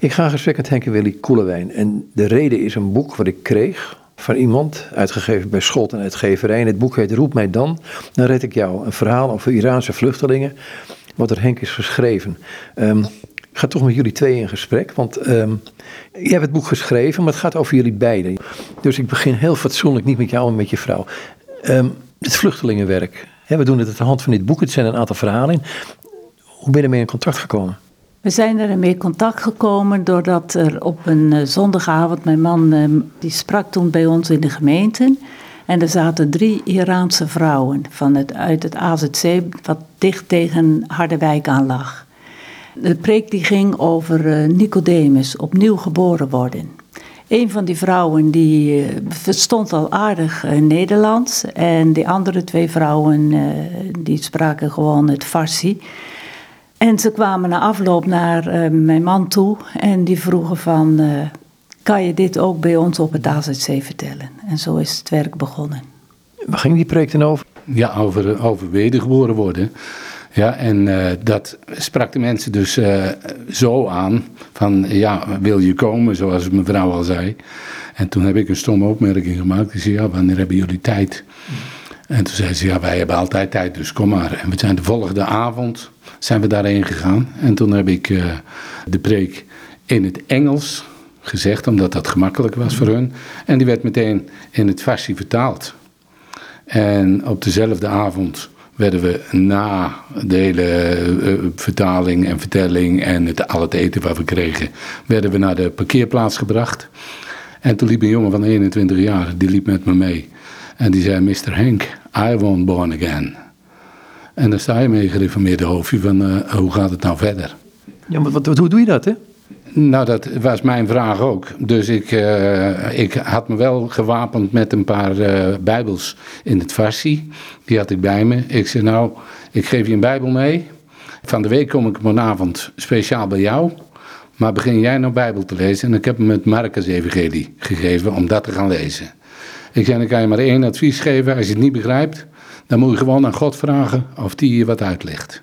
Ik ga gesprek met Henk en Willy Koelewijn. En de reden is een boek wat ik kreeg van iemand, uitgegeven bij Schot en uitgeverij. En het boek heet Roep mij dan, dan red ik jou. Een verhaal over Iraanse vluchtelingen, wat er Henk is geschreven. Ehm, ik ga toch met jullie twee in gesprek, want jij hebt het boek geschreven, maar het gaat over jullie beiden. Dus ik begin heel fatsoenlijk, niet met jou, maar met je vrouw. Um, het vluchtelingenwerk. we doen het aan de hand van dit boek, het zijn een aantal verhalen. Hoe ben je ermee in contact gekomen? We zijn ermee in contact gekomen doordat er op een uh, zondagavond, mijn man uh, die sprak toen bij ons in de gemeente. En er zaten drie Iraanse vrouwen van het, uit het AZC, wat dicht tegen Harderwijk aan lag. De preek die ging over uh, Nicodemus, opnieuw geboren worden. Een van die vrouwen die verstond al aardig Nederlands en die andere twee vrouwen die spraken gewoon het Farsi. En ze kwamen na afloop naar uh, mijn man toe en die vroegen van, uh, kan je dit ook bij ons op het AZC vertellen? En zo is het werk begonnen. Waar ging die project dan over? Ja, over, over wedergeboren worden. Ja, en uh, dat sprak de mensen dus zo aan van, ja, wil je komen, zoals mevrouw al zei. En toen heb ik een stomme opmerking gemaakt. Ik zei, ja, wanneer hebben jullie tijd? En toen zei ze, ja, wij hebben altijd tijd, dus kom maar. En we zijn de volgende avond zijn we daarheen gegaan. En toen heb ik uh, de preek in het Engels gezegd, omdat dat gemakkelijk was voor hun. En die werd meteen in het Farsi vertaald. En op dezelfde avond werden we na de hele uh, vertaling en vertelling en het, al het eten wat we kregen, werden we naar de parkeerplaats gebracht. En toen liep een jongen van 21 jaar, die liep met me mee. En die zei, Mr. Henk, I won't born again. En dan sta je met je gereformeerde hoofdje van uh, hoe gaat het nou verder? Ja, maar wat, hoe doe je dat, hè? Nou, dat was mijn vraag ook. Dus ik, uh, ik had me wel gewapend met een paar uh, bijbels in het Farsi. Die had ik bij me. Ik zei, nou, ik geef je een bijbel mee. Van de week kom ik vanavond speciaal bij jou. Maar begin jij nou bijbel te lezen. En ik heb hem het Marcus evangelie gegeven om dat te gaan lezen. Ik zei, dan kan je maar één advies geven. Als je het niet begrijpt, dan moet je gewoon aan God vragen of die je wat uitlegt.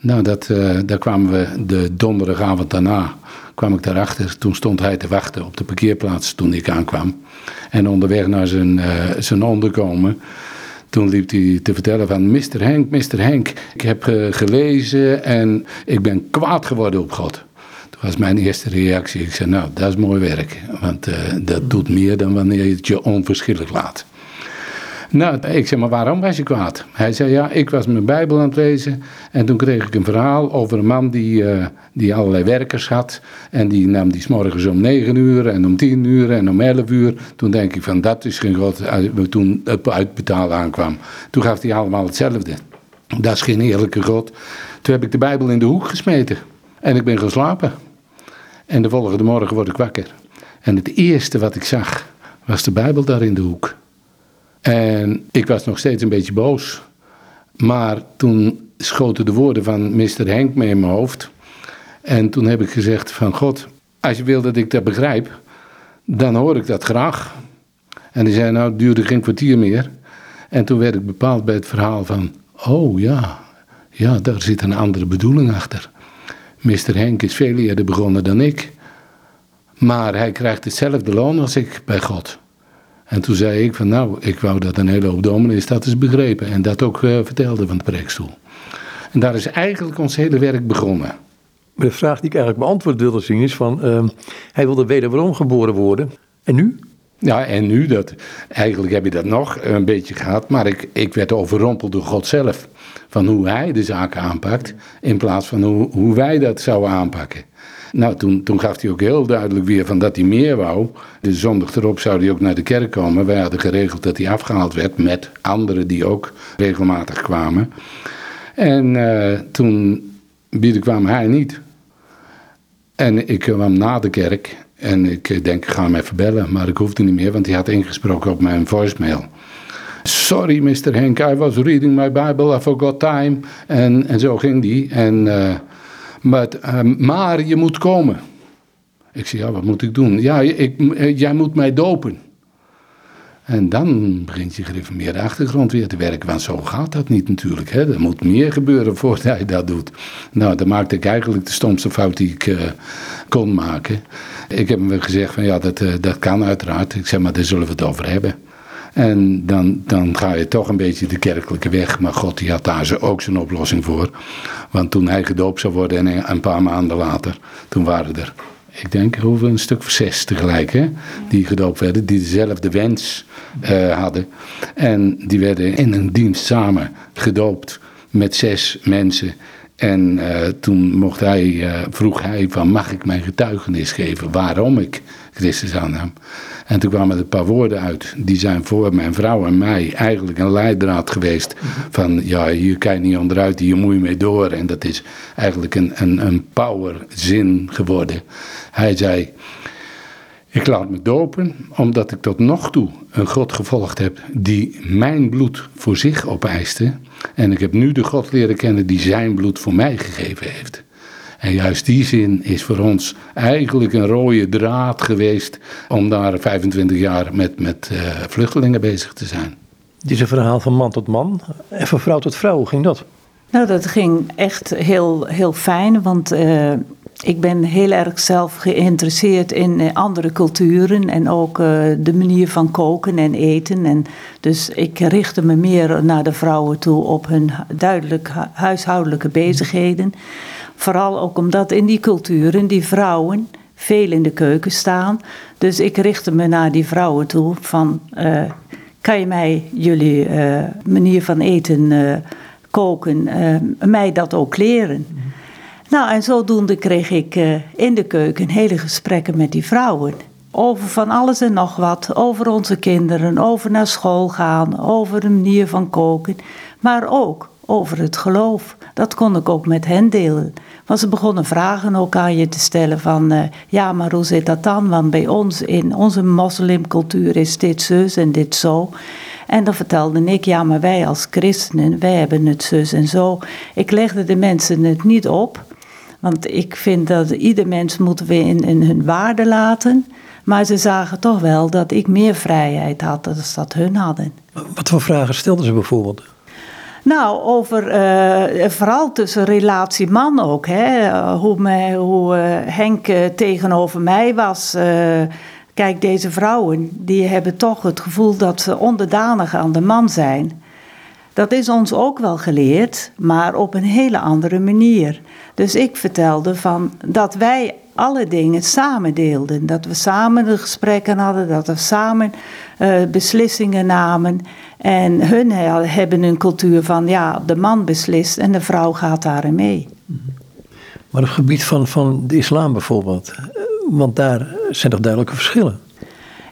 Nou, dat, uh, daar kwamen we de donderdagavond daarna, kwam ik daarachter. Toen stond hij te wachten op de parkeerplaats toen ik aankwam. En onderweg naar zijn, uh, zijn onderkomen, toen liep hij te vertellen van... Mr. Henk, Mr. Henk, ik heb uh, gelezen en ik ben kwaad geworden op God. Toen was mijn eerste reactie. Ik zei, nou, dat is mooi werk. Want dat doet meer dan wanneer je het je onverschillig laat. Nou, ik zeg maar, waarom was je kwaad? Hij zei, ja, ik was mijn Bijbel aan het lezen en toen kreeg ik een verhaal over een man die, uh, die allerlei werkers had. En die nam die morgens om 9 uur en om 10 uur en om 11 uur. Toen denk ik van, dat is geen God, toen het uitbetalen aankwam. Toen gaf hij allemaal hetzelfde. Dat is geen eerlijke God. Toen heb ik de Bijbel in de hoek gesmeten en ik ben geslapen. En de volgende morgen word ik wakker. En het eerste wat ik zag, was de Bijbel daar in de hoek. En ik was nog steeds een beetje boos. Maar toen schoten de woorden van Mr. Henk mee in mijn hoofd. En toen heb ik gezegd van God, als je wil dat ik dat begrijp, dan hoor ik dat graag. En die zei, nou, het duurde geen kwartier meer. En toen werd ik bepaald bij het verhaal van, oh ja, ja, daar zit een andere bedoeling achter. Mr. Henk is veel eerder begonnen dan ik. Maar hij krijgt hetzelfde loon als ik bij God. En toen zei ik van nou, ik wou dat een hele hoop dominees dat eens begrepen. En dat ook uh, vertelde van de preekstoel. En daar is eigenlijk ons hele werk begonnen. De vraag die ik eigenlijk beantwoord wilde zien is van... Uh, hij wilde wederom geboren worden. En nu? Ja, en nu, dat, eigenlijk heb je dat nog een beetje gehad. Maar ik, ik werd overrompeld door God zelf. Van hoe hij de zaken aanpakt. In plaats van hoe, hoe wij dat zouden aanpakken. Nou, toen, toen gaf hij ook heel duidelijk weer van dat hij meer wou. De zondag erop zou hij ook naar de kerk komen. Wij hadden geregeld dat hij afgehaald werd met anderen die ook regelmatig kwamen. En uh, toen kwam hij niet. En ik kwam na de kerk en ik denk, ik ga hem even bellen. Maar ik hoefde niet meer, want hij had ingesproken op mijn voicemail. Sorry, Mr. Henk, I was reading my Bible, I forgot time. En, en zo ging die. En... Uh, maar, maar je moet komen. Ik zei, ja, wat moet ik doen? Ja, ik, eh, jij moet mij dopen. En dan begint je gereformeerde achtergrond weer te werken. Want zo gaat dat niet natuurlijk. Hè. Er moet meer gebeuren voordat hij dat doet. Nou, dan maakte ik eigenlijk de stomste fout die ik uh, kon maken. Ik heb hem gezegd van ja, dat, uh, dat kan uiteraard. Ik zeg maar, daar zullen we het over hebben. En dan, dan ga je toch een beetje de kerkelijke weg. Maar God die had daar ook zijn oplossing voor. Want toen hij gedoopt zou worden en een paar maanden later, toen waren er ik denk hoeveel een stuk of zes tegelijk, hè, die gedoopt werden, die dezelfde wens uh, hadden. En die werden in een dienst samen gedoopt met zes mensen. En uh, toen mocht hij, uh, vroeg hij van mag ik mijn getuigenis geven waarom ik Christus aannam. En toen kwamen er een paar woorden uit. Die zijn voor mijn vrouw en mij eigenlijk een leidraad geweest. Van ja, hier kan je niet onderuit, hier moet je mee door. En dat is eigenlijk een, een, een powerzin geworden. Hij zei, ik laat me dopen omdat ik tot nog toe een God gevolgd heb die mijn bloed voor zich opeiste. En ik heb nu de God leren kennen die zijn bloed voor mij gegeven heeft. En juist die zin is voor ons eigenlijk een rode draad geweest om daar 25 jaar met, met uh, vluchtelingen bezig te zijn. Dit is een verhaal van man tot man en van vrouw tot vrouw. Hoe ging dat? Nou, dat ging echt heel, heel fijn, want uh, ik ben heel erg zelf geïnteresseerd in uh, andere culturen en ook uh, de manier van koken en eten. En dus ik richtte me meer naar de vrouwen toe op hun duidelijk huishoudelijke bezigheden. Vooral ook omdat in die culturen die vrouwen veel in de keuken staan. Dus ik richtte me naar die vrouwen toe van... Uh, kan je mij jullie manier van eten, koken, mij dat ook leren? Nou, en zodoende kreeg ik in de keuken hele gesprekken met die vrouwen. Over van alles en nog wat. Over onze kinderen, over naar school gaan, over de manier van koken. Maar ook over het geloof. Dat kon ik ook met hen delen. Want ze begonnen vragen ook aan je te stellen van... Uh, ja, maar hoe zit dat dan? Want bij ons, in onze moslimcultuur is dit zus en dit zo. En dan vertelde ik, ja, maar wij als christenen, wij hebben het zus en zo. Ik legde de mensen het niet op. Want ik vind dat ieder mens moeten we in, in hun waarde laten... Maar ze zagen toch wel dat ik meer vrijheid had dan dat hun hadden. Wat voor vragen stelden ze bijvoorbeeld? Nou, over uh, vooral tussen relatie man ook. Hè? Hoe, mij, hoe uh, Henk uh, tegenover mij was. kijk, deze vrouwen die hebben toch het gevoel dat ze onderdanig aan de man zijn. Dat is ons ook wel geleerd, maar op een hele andere manier. Dus ik vertelde van dat wij alle dingen samen deelden. Dat we samen de gesprekken hadden, dat we samen uh, beslissingen namen. En hun hebben een cultuur van ja, de man beslist en de vrouw gaat daarin mee. Maar op het gebied van, van de islam bijvoorbeeld, eh, want daar zijn toch duidelijke verschillen?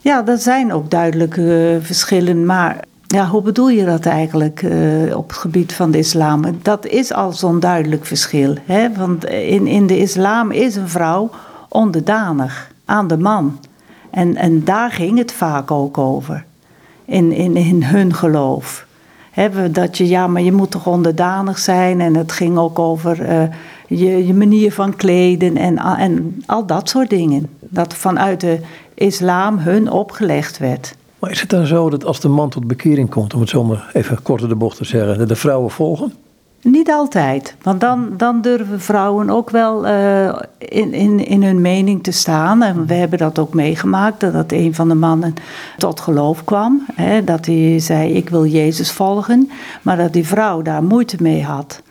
Ja, er zijn ook duidelijke verschillen, maar ja, hoe bedoel je dat eigenlijk uh, op het gebied van de islam? Dat is al zo'n duidelijk verschil. Hè? Want in, in de islam is een vrouw onderdanig aan de man. En, en daar ging het vaak ook over. In, in, in hun geloof. He, dat je, ja, maar je moet toch onderdanig zijn. En het ging ook over uh, je, je manier van kleden en, en al dat soort dingen. Dat vanuit de islam hun opgelegd werd. Maar is het dan zo dat als de man tot bekering komt, om het zo maar even korter de bocht te zeggen, dat de vrouwen volgen? Niet altijd, want dan, dan durven vrouwen ook wel uh, in, in, in hun mening te staan. En we hebben dat ook meegemaakt, dat een van de mannen tot geloof kwam. Hè, dat hij zei, ik wil Jezus volgen, maar dat die vrouw daar moeite mee had.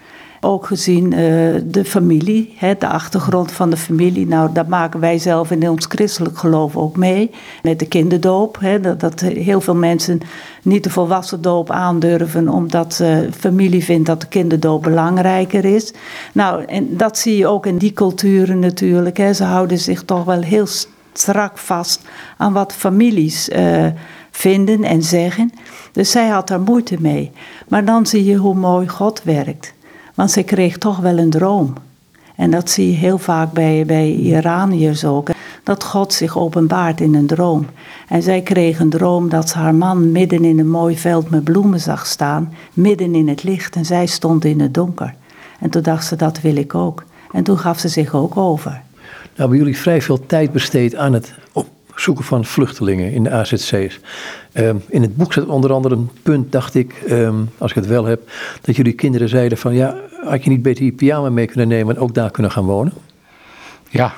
Ook gezien uh, de familie, hè, de achtergrond van de familie. Nou, dat maken wij zelf in ons christelijk geloof ook mee. Met de kinderdoop. Hè, dat, dat heel veel mensen niet de volwassen doop aandurven. Omdat de familie vindt dat de kinderdoop belangrijker is. Nou, en dat zie je ook in die culturen natuurlijk. Hè. Ze houden zich toch wel heel strak vast aan wat families uh, vinden en zeggen. Dus zij had daar moeite mee. Maar dan zie je hoe mooi God werkt. Want ze kreeg toch wel een droom. En dat zie je heel vaak bij, bij Iraniërs ook. Dat God zich openbaart in een droom. En zij kreeg een droom dat ze haar man midden in een mooi veld met bloemen zag staan. Midden in het licht. En zij stond in het donker. En toen dacht ze, dat wil ik ook. En toen gaf ze zich ook over. Nou, hebben jullie vrij veel tijd besteed aan het zoeken van vluchtelingen in de AZC's. Ehm, in het boek staat onder andere een punt, dacht ik, ehm, als ik het wel heb, dat jullie kinderen zeiden van ja, had je niet beter je pyjama mee kunnen nemen en ook daar kunnen gaan wonen? Ja,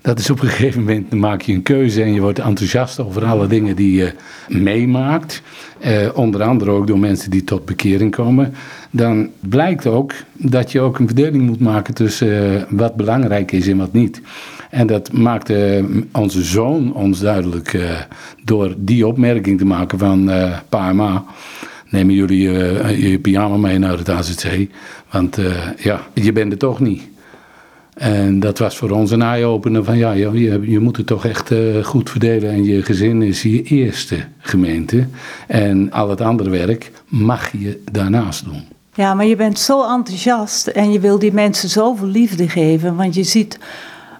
dat is op een gegeven moment, dan maak je een keuze en je wordt enthousiast over alle dingen die je meemaakt. Eh, onder andere ook door mensen die tot bekering komen. Dan blijkt ook dat je ook een verdeling moet maken tussen eh, wat belangrijk is en wat niet. En dat maakte onze zoon ons duidelijk uh, door die opmerking te maken van uh, pa en ma. Nemen jullie je, pyjama mee naar het AZC? Want ja, je bent er toch niet. En dat was voor ons een eye-opener van ja, je, je moet het toch echt goed verdelen. En je gezin is je eerste gemeente. En al het andere werk mag je daarnaast doen. Ja, maar je bent zo enthousiast en je wil die mensen zoveel liefde geven. Want je ziet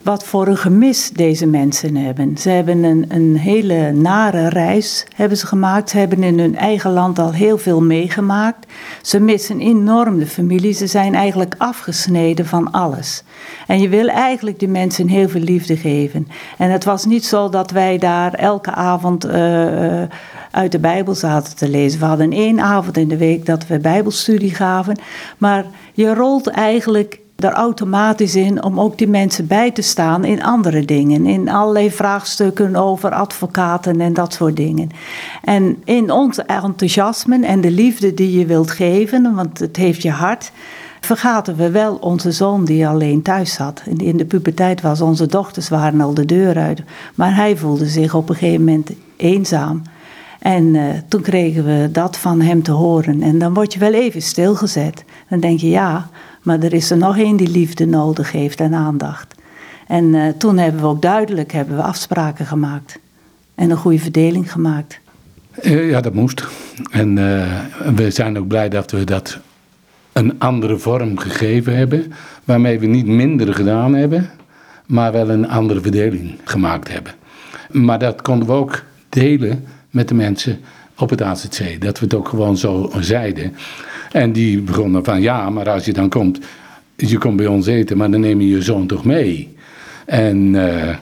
wat voor een gemis deze mensen hebben. Ze hebben een, een hele nare reis hebben ze gemaakt. Ze hebben in hun eigen land al heel veel meegemaakt. Ze missen enorm de familie. Ze zijn eigenlijk afgesneden van alles. En je wil eigenlijk die mensen heel veel liefde geven. En het was niet zo dat wij daar elke avond uh, uit de Bijbel zaten te lezen. We hadden één avond in de week dat we Bijbelstudie gaven. Maar je rolt eigenlijk er automatisch in om ook die mensen bij te staan in andere dingen. In allerlei vraagstukken over advocaten en dat soort dingen. En in ons enthousiasme en de liefde die je wilt geven, want het heeft je hart, vergaten we wel onze zoon die alleen thuis zat. In de puberteit was onze dochters waren al de deur uit. Maar hij voelde zich op een gegeven moment eenzaam. En uh, toen kregen we dat van hem te horen. En dan word je wel even stilgezet. Dan denk je ja, maar er is er nog één die liefde nodig heeft en aandacht. En uh, toen hebben we ook duidelijk hebben we afspraken gemaakt. En een goede verdeling gemaakt. Uh, ja, dat moest. En we zijn ook blij dat we dat een andere vorm gegeven hebben. Waarmee we niet minder gedaan hebben, maar wel een andere verdeling gemaakt hebben. Maar dat konden we ook delen met de mensen op het AZC. Dat we het ook gewoon zo zeiden. En die begonnen van ja, maar als je dan komt, je komt bij ons eten, maar dan neem je je zoon toch mee. En, uh,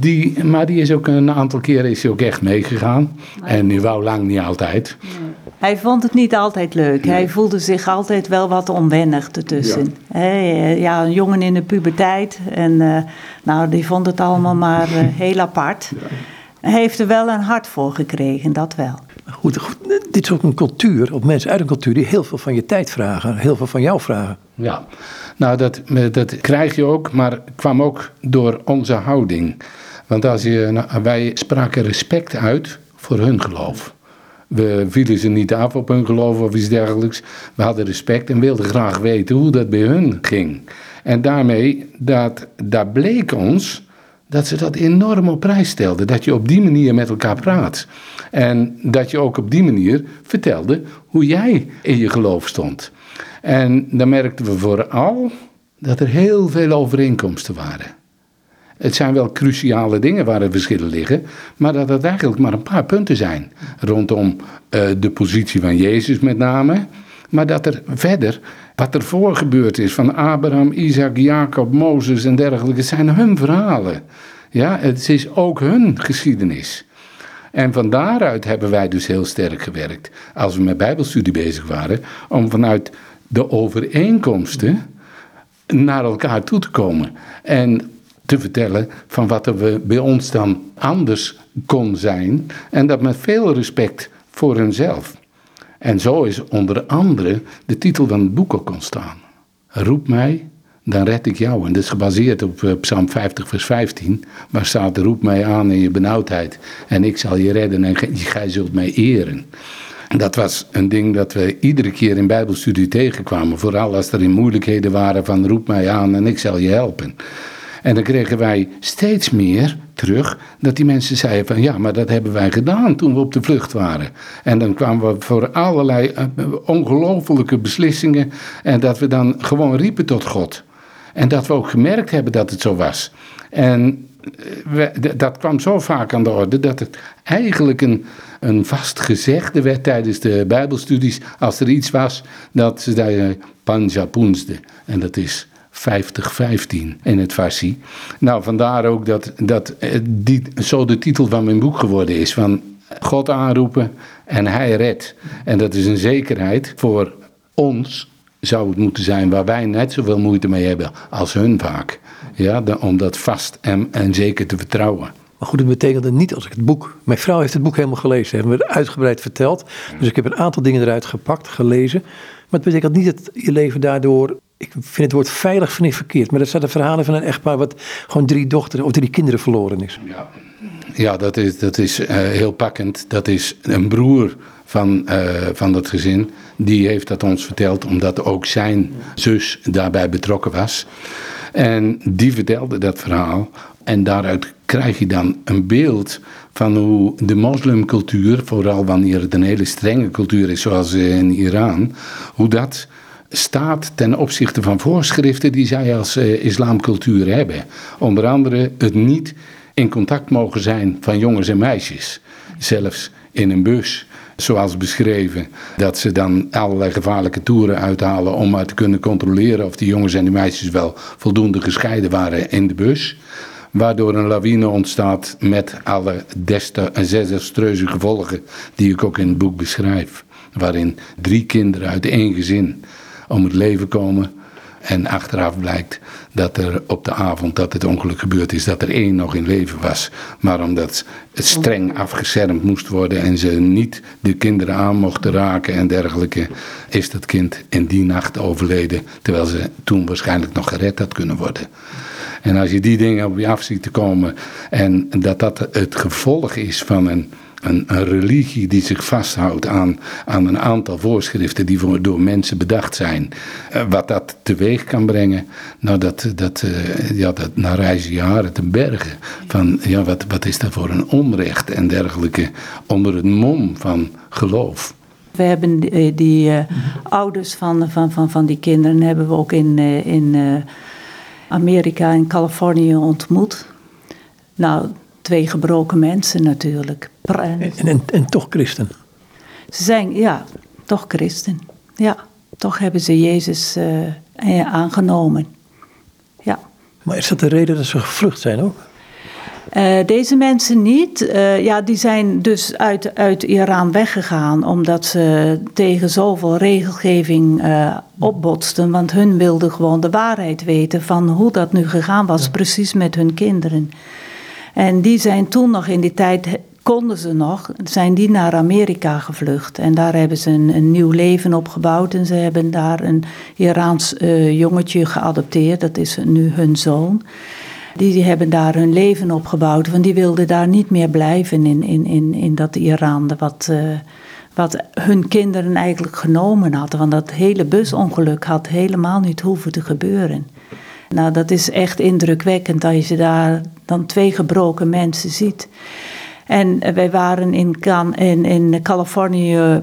die, maar die is ook een aantal keren is hij ook echt meegegaan. En die wou lang niet altijd. Hij vond het niet altijd leuk. Hij voelde zich altijd wel wat onwennig ertussen. Ja. Eh, ja, een jongen in de puberteit. En uh, nou, die vond het allemaal maar uh, heel apart. Ja. Hij heeft er wel een hart voor gekregen, dat wel. Goed, goed, dit is ook een cultuur, of mensen uit een cultuur die heel veel van je tijd vragen, heel veel van jou vragen. Ja, nou dat, dat krijg je ook, maar kwam ook door onze houding. Want als je, nou, wij spraken respect uit voor hun geloof. We vielen ze niet af op hun geloof of iets dergelijks. We hadden respect en wilden graag weten hoe dat bij hun ging. En daarmee, dat, daar bleek ons dat ze dat enorm op prijs stelden. Dat je op die manier met elkaar praat. En dat je ook op die manier vertelde hoe jij in je geloof stond. En dan merkten we vooral dat er heel veel overeenkomsten waren. Het zijn wel cruciale dingen waar er verschillen liggen, maar dat het eigenlijk maar een paar punten zijn. Rondom uh, de positie van Jezus met name, maar dat er verder, wat er voor gebeurd is van Abraham, Isaac, Jacob, Mozes en dergelijke, zijn hun verhalen. Ja, het is ook hun geschiedenis. En van daaruit hebben wij dus heel sterk gewerkt, als we met Bijbelstudie bezig waren, om vanuit de overeenkomsten naar elkaar toe te komen. En te vertellen van wat er bij ons dan anders kon zijn. En dat met veel respect voor hunzelf. En zo is onder andere de titel van het boek ook ontstaan. Roep mij, dan red ik jou. En dat is gebaseerd op eh, Psalm 50, vers 15. Waar staat: Roep mij aan in je benauwdheid. En ik zal je redden en gij zult mij eren. Dat was een ding dat we iedere keer in Bijbelstudie tegenkwamen. Vooral als er in moeilijkheden waren: van roep mij aan en ik zal je helpen. En dan kregen wij steeds meer terug dat die mensen zeiden van ja, maar dat hebben wij gedaan toen we op de vlucht waren. En dan kwamen we voor allerlei uh, ongelofelijke beslissingen en dat we dan gewoon riepen tot God. En dat we ook gemerkt hebben dat het zo was. En eh, dat kwam zo vaak aan de orde dat het eigenlijk een, een vast gezegde werd tijdens de Bijbelstudies. Als er iets was dat ze zeiden panjapoensde. En dat is 5015 in het Farsi. Nou, vandaar ook dat, dat die, zo de titel van mijn boek geworden is. Van God aanroepen en hij redt. En dat is een zekerheid voor ons, zou het moeten zijn, waar wij net zoveel moeite mee hebben als hun vaak. Ja, om dat vast en, en zeker te vertrouwen. Maar goed, het betekende niet als ik het boek. Mijn vrouw heeft het boek helemaal gelezen, hebben we uitgebreid verteld. Dus ik heb een aantal dingen eruit gepakt, gelezen. Maar het betekent niet dat je leven daardoor. Ik vind het woord veilig vind ik verkeerd. Maar dat zijn de verhalen van een echtpaar wat gewoon drie dochteren of drie kinderen verloren is. Ja, ja dat is, dat is uh, heel pakkend. Dat is een broer van, uh, van dat gezin. Die heeft dat ons verteld, omdat ook zijn zus daarbij betrokken was. En die vertelde dat verhaal. En daaruit krijg je dan een beeld van hoe de moslimcultuur, vooral wanneer het een hele strenge cultuur is, zoals in Iran, hoe dat staat ten opzichte van voorschriften die zij als uh, islamcultuur hebben. Onder andere het niet in contact mogen zijn van jongens en meisjes, zelfs in een bus zoals beschreven. Dat ze dan allerlei gevaarlijke toeren uithalen om maar te kunnen controleren of die jongens en die meisjes wel voldoende gescheiden waren in de bus. Waardoor een lawine ontstaat met alle desastreuze gevolgen die ik ook in het boek beschrijf. Waarin drie kinderen uit één gezin om het leven komen en achteraf blijkt dat er op de avond dat het ongeluk gebeurd is, dat er één nog in leven was. Maar omdat het streng afgeschermd moest worden en ze niet de kinderen aan mochten raken en dergelijke, is dat kind in die nacht overleden. Terwijl ze toen waarschijnlijk nog gered had kunnen worden. En als je die dingen op je af ziet te komen en dat dat het gevolg is van een een, een, religie die zich vasthoudt aan, aan een aantal voorschriften die door mensen bedacht zijn. Uh, wat dat teweeg kan brengen, nou dat, dat, uh, ja, dat naar reizen jaren te bergen. Van ja, wat, wat is dat voor een onrecht en dergelijke onder het mom van geloof. We hebben die, die ouders van, van, van, van die kinderen hebben we ook in, in Amerika en Californië ontmoet. Nou, twee gebroken mensen natuurlijk. En, en, en, toch christen? Ze zijn, ja, toch christen. Ja, toch hebben ze Jezus uh, aangenomen. Ja. Maar is dat de reden dat ze gevlucht zijn ook? Uh, deze mensen niet. Uh, ja, die zijn dus uit, uit Iran weggegaan omdat ze tegen zoveel regelgeving uh, opbotsten. Want hun wilden gewoon de waarheid weten van hoe dat nu gegaan was, precies met hun kinderen. En die zijn toen nog in die tijd, konden ze nog, zijn die naar Amerika gevlucht. En daar hebben ze een, nieuw leven opgebouwd. En ze hebben daar een Iraans uh, jongetje geadopteerd. Dat is nu hun zoon. Die, die, hebben daar hun leven opgebouwd. Want die wilden daar niet meer blijven in, in, in, in dat Iran. Wat, uh, wat hun kinderen eigenlijk genomen hadden. Want dat hele busongeluk had helemaal niet hoeven te gebeuren. Nou, dat is echt indrukwekkend als je daar dan twee gebroken mensen ziet. En wij waren in, in, in Californië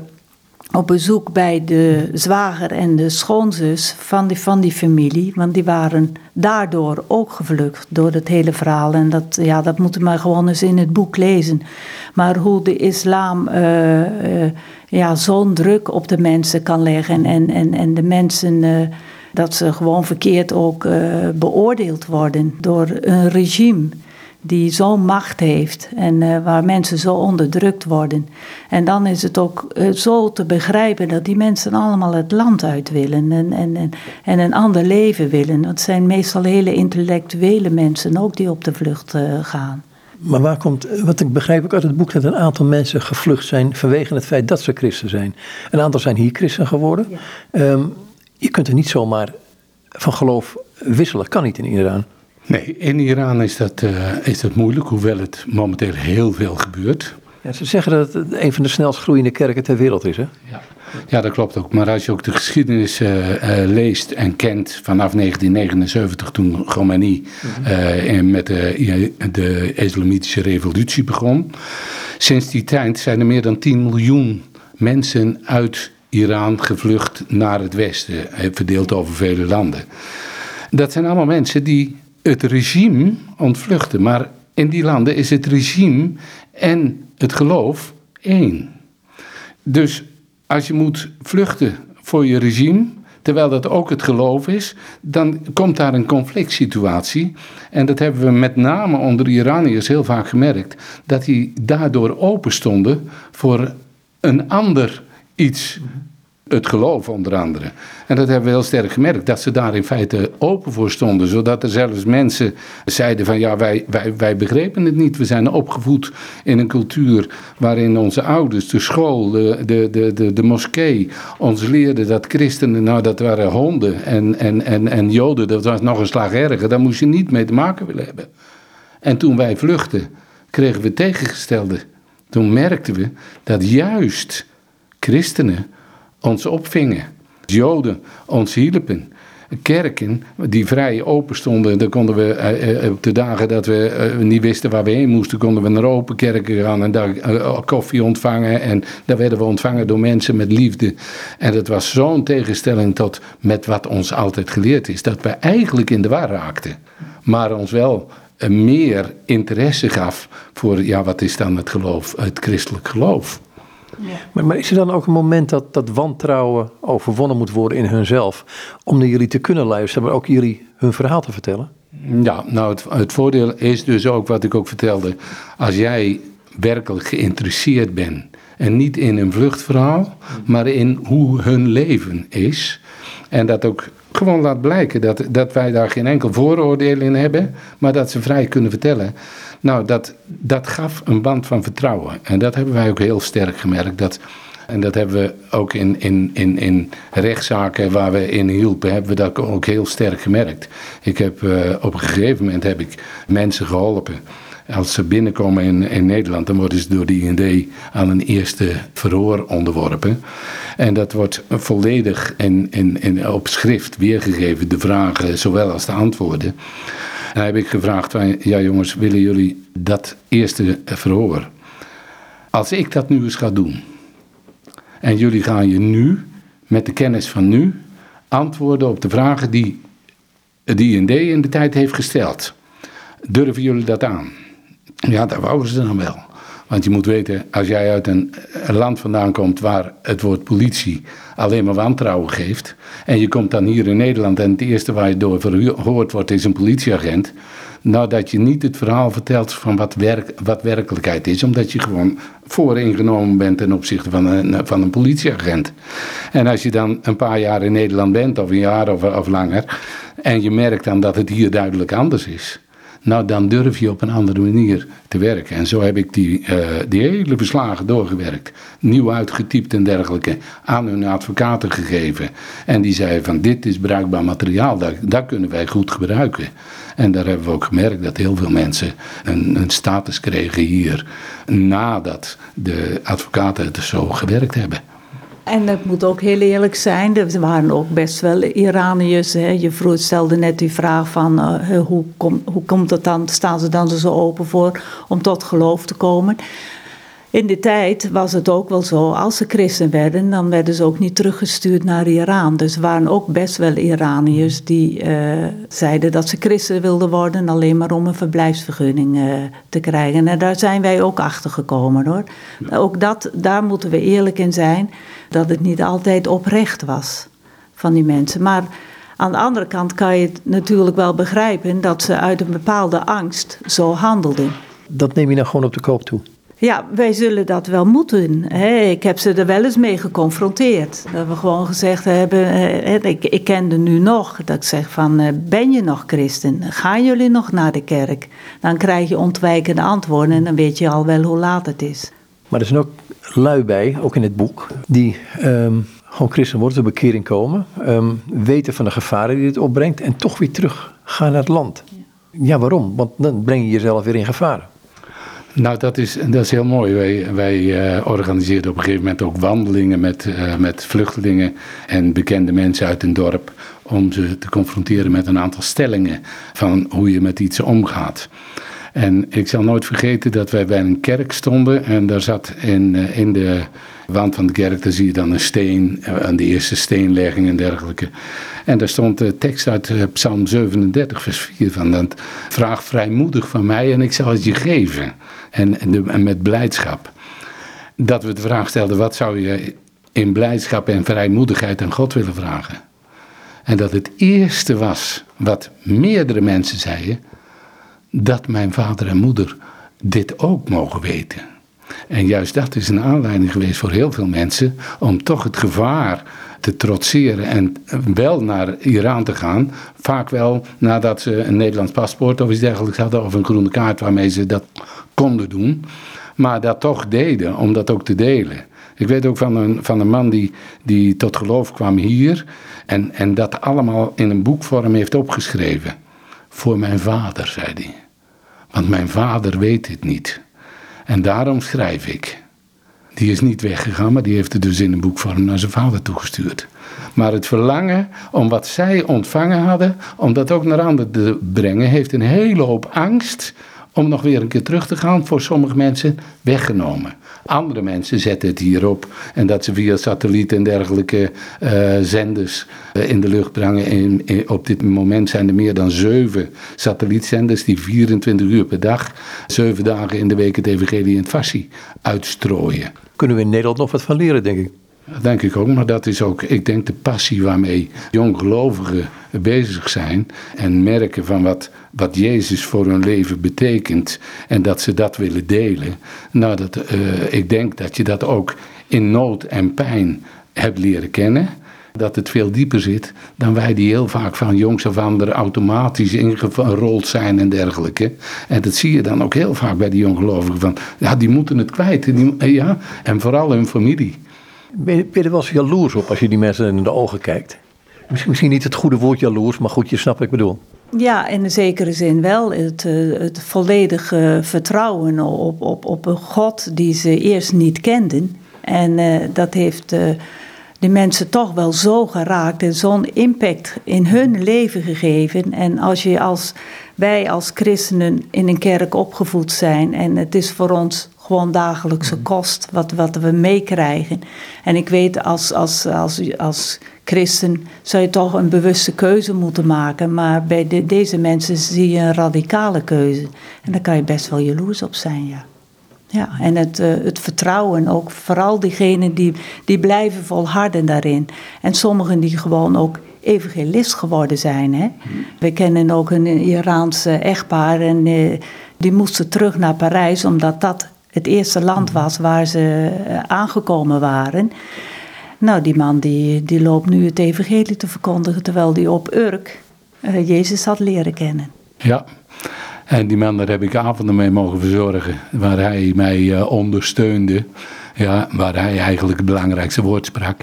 op bezoek bij de zwager en de schoonzus van die, van die familie. Want die waren daardoor ook gevlucht door het hele verhaal. En dat, ja, dat moeten we gewoon eens in het boek lezen. Maar hoe de islam uh, uh, ja, zo'n druk op de mensen kan leggen en, en, en de mensen... dat ze gewoon verkeerd ook uh, beoordeeld worden door een regime die zo'n macht heeft en uh, waar mensen zo onderdrukt worden. En dan is het ook uh, zo te begrijpen dat die mensen allemaal het land uit willen en, en, en, en een ander leven willen. Het zijn meestal hele intellectuele mensen ook die op de vlucht gaan. Maar waar komt, wat ik begrijp ook uit het boek, dat een aantal mensen gevlucht zijn vanwege het feit dat ze christen zijn. Een aantal zijn hier christen geworden. Ja. Um, je kunt er niet zomaar van geloof wisselen. Kan niet in Iran. Nee, in Iran is dat, uh, is dat moeilijk, hoewel het momenteel heel veel gebeurt. Ja, ze zeggen dat het een van de snelst groeiende kerken ter wereld is, hè? Ja, ja dat klopt ook. Maar als je ook de geschiedenis uh, uh, leest en kent vanaf 1979, toen Khomeini mm-hmm. met de, de islamitische revolutie begon. Sinds die tijd zijn er meer dan 10 miljoen mensen uit Iran gevlucht naar het westen, verdeeld over vele landen. Dat zijn allemaal mensen die het regime ontvluchten. Maar in die landen is het regime en het geloof één. Dus als je moet vluchten voor je regime, terwijl dat ook het geloof is, dan komt daar een conflict situatie. En dat hebben we met name onder de Iraniërs heel vaak gemerkt, dat die daardoor open stonden voor een ander iets het geloof onder andere. En dat hebben we heel sterk gemerkt, dat ze daar in feite open voor stonden. Zodat er zelfs mensen zeiden van ja, wij, wij, wij begrepen het niet. We zijn opgevoed in een cultuur waarin onze ouders, de school, de, de, de, de, moskee ons leerden dat christenen, nou dat waren honden en, en, en, en joden, dat was nog een slag erger. Daar moest je niet mee te maken willen hebben. En toen wij vluchtten, kregen we tegengestelde. Toen merkten we dat juist christenen ons opvingen. Joden ons hielpen. Kerken die vrij open stonden, dan konden we eh, eh, op de dagen dat we eh, niet wisten waar we heen moesten, konden we naar open kerken gaan en daar koffie ontvangen. En daar werden we ontvangen door mensen met liefde. En dat was zo'n tegenstelling tot met wat ons altijd geleerd is, dat we eigenlijk in de war raakten. Maar ons wel meer interesse gaf voor, ja, wat is dan het geloof, het christelijk geloof. Maar, maar, is er dan ook een moment dat, dat wantrouwen overwonnen moet worden in hunzelf? Om naar jullie te kunnen luisteren, maar ook jullie hun verhaal te vertellen? Ja, nou het, het voordeel is dus ook wat ik ook vertelde. Als jij werkelijk geïnteresseerd bent en niet in een vluchtverhaal, maar in hoe hun leven is. En dat ook gewoon laat blijken dat, dat wij daar geen enkel vooroordeel in hebben, maar dat ze vrij kunnen vertellen. Nou, dat, dat gaf een band van vertrouwen. En dat hebben wij ook heel sterk gemerkt. Dat, en dat hebben we ook in, in, in, in rechtszaken waar we in hielpen, hebben we dat ook heel sterk gemerkt. Ik heb uh, op een gegeven moment heb ik mensen geholpen. Als ze binnenkomen in, in Nederland, dan worden ze door de IND aan een eerste verhoor onderworpen. En dat wordt volledig in, in, in, op schrift weergegeven, de vragen zowel als de antwoorden. En heb ik gevraagd, ja jongens, willen jullie dat eerste verhoor? Als ik dat nu eens ga doen, en jullie gaan je nu, met de kennis van nu, antwoorden op de vragen die de IND in de tijd heeft gesteld. Durven jullie dat aan? Ja, dat wouden ze dan wel. Want je moet weten, als jij uit een, land vandaan komt waar het woord politie alleen maar wantrouwen geeft. En je komt dan hier in Nederland en het eerste waar je door verhoord wordt is een politieagent. Nou, dat je niet het verhaal vertelt van wat, werk, wat werkelijkheid is, omdat je gewoon vooringenomen bent ten opzichte van een, van een politieagent. En als je dan een paar jaar in Nederland bent, of een jaar of, of langer, en je merkt dan dat het hier duidelijk anders is nou, dan durf je op een andere manier te werken. En zo heb ik die, uh, die hele verslagen doorgewerkt. Nieuw uitgetypt en dergelijke. Aan hun advocaten gegeven. En die zeiden van dit is bruikbaar materiaal. Dat, dat kunnen wij goed gebruiken. En daar hebben we ook gemerkt dat heel veel mensen een, een status kregen hier. Nadat de advocaten het zo gewerkt hebben. En het moet ook heel eerlijk zijn, er waren ook best wel Iraniërs. Hè. Je vroeg, stelde net die vraag van hoe, kom, hoe komt het dan, staan ze dan zo open voor om tot geloof te komen? In die tijd was het ook wel zo, als ze christen werden, dan werden ze ook niet teruggestuurd naar Iran. Dus er waren ook best wel Iraniërs die uh, zeiden dat ze christen wilden worden, alleen maar om een verblijfsvergunning uh, te krijgen. En daar zijn wij ook achter gekomen hoor. Ook dat, daar moeten we eerlijk in zijn, dat het niet altijd oprecht was van die mensen. Maar aan de andere kant kan je het natuurlijk wel begrijpen dat ze uit een bepaalde angst zo handelden. Dat neem je nou gewoon op de koop toe? Ja, wij zullen dat wel moeten. ik heb ze er wel eens mee geconfronteerd. Dat we gewoon gezegd hebben, ik, ik kende nu nog, dat ik zeg van, eh, ben je nog christen? Gaan jullie nog naar de kerk? Dan krijg je ontwijkende antwoorden en dan weet je al wel hoe laat het is. Maar er zijn ook lui bij, ook in het boek, die um, gewoon christen worden, tot bekering komen, ehm, weten van de gevaren die dit opbrengt en toch weer terug gaan naar het land. Ja, waarom? Want dan breng je jezelf weer in gevaren. Nou, dat is, dat is heel mooi. Wij, wij uh, organiseerden op een gegeven moment ook wandelingen met, uh, met vluchtelingen en bekende mensen uit een dorp. Om ze te confronteren met een aantal stellingen van hoe je met iets omgaat. En ik zal nooit vergeten dat wij bij een kerk stonden en daar zat in, uh, in de wand van de kerk, daar zie je dan een steen, aan de eerste steenlegging en dergelijke. En daar stond de tekst uit Psalm 37, vers 4 van, vraag vrijmoedig van mij en ik zal het je geven en, en met blijdschap. Dat we de vraag stelden, wat zou je in blijdschap en vrijmoedigheid aan God willen vragen? En dat het eerste was wat meerdere mensen zeiden, dat mijn vader en moeder dit ook mogen weten. En juist dat is een aanleiding geweest voor heel veel mensen om toch het gevaar te trotseren en wel naar Iran te gaan. Vaak wel nadat ze een Nederlands paspoort of iets dergelijks hadden of een groene kaart waarmee ze dat konden doen. Maar dat toch deden om dat ook te delen. Ik weet ook van een, van een man die, die tot geloof kwam hier en, en dat allemaal in een boekvorm heeft opgeschreven. Voor mijn vader, zei hij. Want mijn vader weet het niet. En daarom schrijf ik. Die is niet weggegaan, maar die heeft het dus in een boekvorm naar zijn vader toegestuurd. Maar het verlangen om wat zij ontvangen hadden, om dat ook naar anderen te brengen, heeft een hele hoop angst om nog weer een keer terug te gaan, voor sommige mensen weggenomen. Andere mensen zetten het hierop en dat ze via satelliet en dergelijke uh, zenders uh, in de lucht brengen. In, op dit moment zijn er meer dan zeven satellietzenders die 24 uur per dag, zeven dagen in de week het evangelie in het Fassi uitstrooien. Kunnen we in Nederland nog wat van leren, denk ik? Denk ik ook, maar dat is ook, ik denk, de passie waarmee jonggelovigen bezig zijn. En merken van wat, wat Jezus voor hun leven betekent. En dat ze dat willen delen. Nou, dat, uh, ik denk dat je dat ook in nood en pijn hebt leren kennen. Dat het veel dieper zit dan wij die heel vaak van jongs af er automatisch ingerold zijn en dergelijke. En dat zie je dan ook heel vaak bij die jonggelovigen van, ja, die moeten het kwijt. Die, ja, en vooral hun familie. Ben je, er wel eens jaloers op als je die mensen in de ogen kijkt? Misschien, niet het goede woord jaloers, maar goed, je snapt wat ik bedoel. Ja, in een zekere zin wel. Het, het volledige vertrouwen op, op, op een God die ze eerst niet kenden. En uh, dat heeft de mensen toch wel zo geraakt en zo'n impact in hun leven gegeven. En als je als wij als christenen in een kerk opgevoed zijn en het is voor ons gewoon dagelijkse kost wat, wat we meekrijgen. En ik weet als, als, als, als christen zou je toch een bewuste keuze moeten maken. Maar bij de, deze mensen zie je een radicale keuze. En daar kan je best wel jaloers op zijn, ja. Ja, en het, uh, het vertrouwen ook. Vooral diegenen die, die blijven volharden daarin. En sommigen die gewoon ook evangelist geworden zijn. Hè? We kennen ook een Iraanse echtpaar en uh, die moesten terug naar Parijs omdat dat het eerste land was waar ze uh, aangekomen waren. Nou, die man die, die loopt nu het evangelie te verkondigen terwijl die op Urk Jezus had leren kennen. Ja, en die man, daar heb ik avonden mee mogen verzorgen, waar hij mij uh, ondersteunde. Ja, waar hij eigenlijk het belangrijkste woord sprak.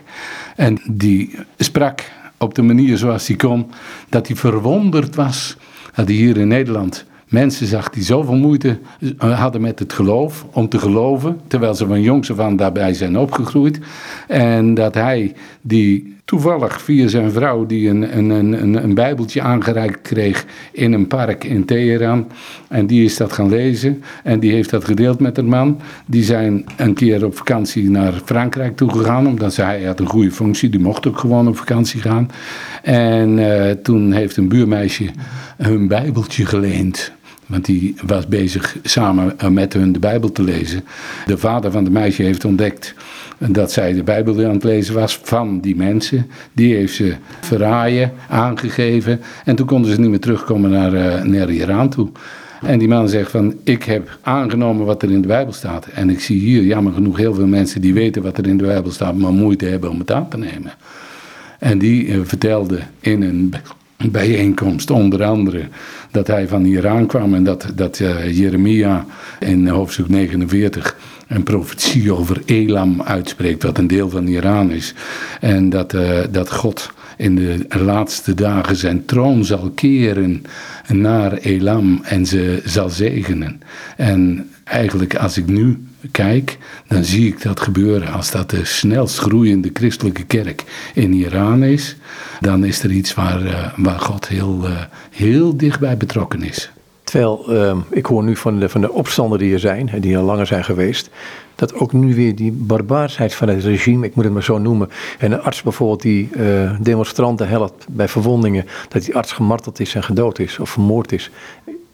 En die sprak op de manier zoals hij kon, dat hij verwonderd was dat hij hier in Nederland mensen zag die zoveel moeite eh, hadden met het geloof, om te geloven, terwijl ze van jongs af aan daarbij zijn opgegroeid. En dat hij, die toevallig via zijn vrouw, die een, een, een, een bijbeltje aangereikt kreeg in een park in Teheran. En die is dat gaan lezen en die heeft dat gedeeld met een man. Die zijn een keer op vakantie naar Frankrijk toegegaan, omdat zij hij had een goede functie, die mocht ook gewoon op vakantie gaan. En uh, toen heeft een buurmeisje hun bijbeltje geleend. Want die was bezig samen met hun de Bijbel te lezen. De vader van de meisje heeft ontdekt dat zij de Bijbel aan het lezen was van die mensen. Die heeft ze verraaien, aangegeven. En toen konden ze niet meer terugkomen naar, uh, naar Iran toe. En die man zegt van, ik heb aangenomen wat er in de Bijbel staat. En ik zie hier jammer genoeg heel veel mensen die weten wat er in de Bijbel staat, maar moeite hebben om het aan te nemen. En die uh, vertelde in een bijeenkomst, onder andere dat hij van Iran kwam en dat, dat uh, Jeremia in hoofdstuk 49 een profetie over Elam uitspreekt, wat een deel van Iran is. En dat, uh, dat God in de laatste dagen zijn troon zal keren naar Elam en ze zal zegenen. En eigenlijk als ik nu kijk, dan zie ik dat gebeuren. Als dat de snelst groeiende christelijke kerk in Iran is, dan is er iets waar, uh, waar God heel, uh, heel dichtbij betrokken is. Terwijl, uh, ik hoor nu van de, van de opstanden die er zijn, die al langer zijn geweest, dat ook nu weer die barbaarsheid van het regime, ik moet het maar zo noemen, en een arts bijvoorbeeld die uh, demonstranten helpt bij verwondingen, dat die arts gemarteld is en gedood is of vermoord is.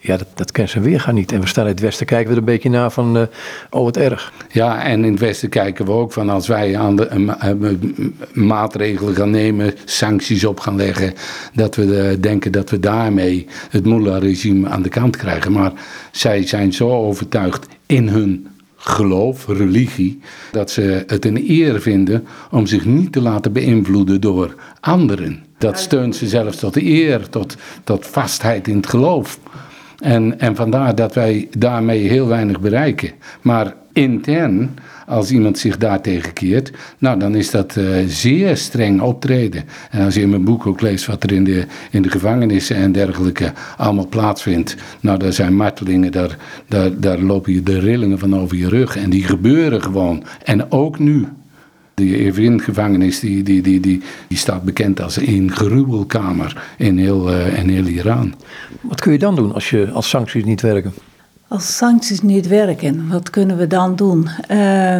Ja, dat, dat kent zijn weergaan niet. En we staan in het Westen, kijken we er een beetje naar van, uh, oh wat erg. Ja, en in het Westen kijken we ook van als wij aan de, uh, maatregelen gaan nemen, sancties op gaan leggen, dat we denken dat we daarmee het Mullah-regime aan de kant krijgen. Maar zij zijn zo overtuigd in hun geloof, religie, dat ze het een eer vinden om zich niet te laten beïnvloeden door anderen. Dat steunt ze zelfs tot eer, tot, tot vastheid in het geloof. En, en vandaar dat wij daarmee heel weinig bereiken. Maar intern, als iemand zich daartegen keert, nou dan is dat uh, zeer streng optreden. En als je in mijn boek ook leest wat er in de, in de gevangenissen en dergelijke allemaal plaatsvindt, nou daar zijn martelingen, daar, daar, daar lopen je de rillingen van over je rug. En die gebeuren gewoon. En ook nu. Die Evin-gevangenis die, die, die, die, die staat bekend als een gruwelkamer in heel, uh, in heel Iran. Wat kun je dan doen als, je, als sancties niet werken? Als sancties niet werken, wat kunnen we dan doen? Uh,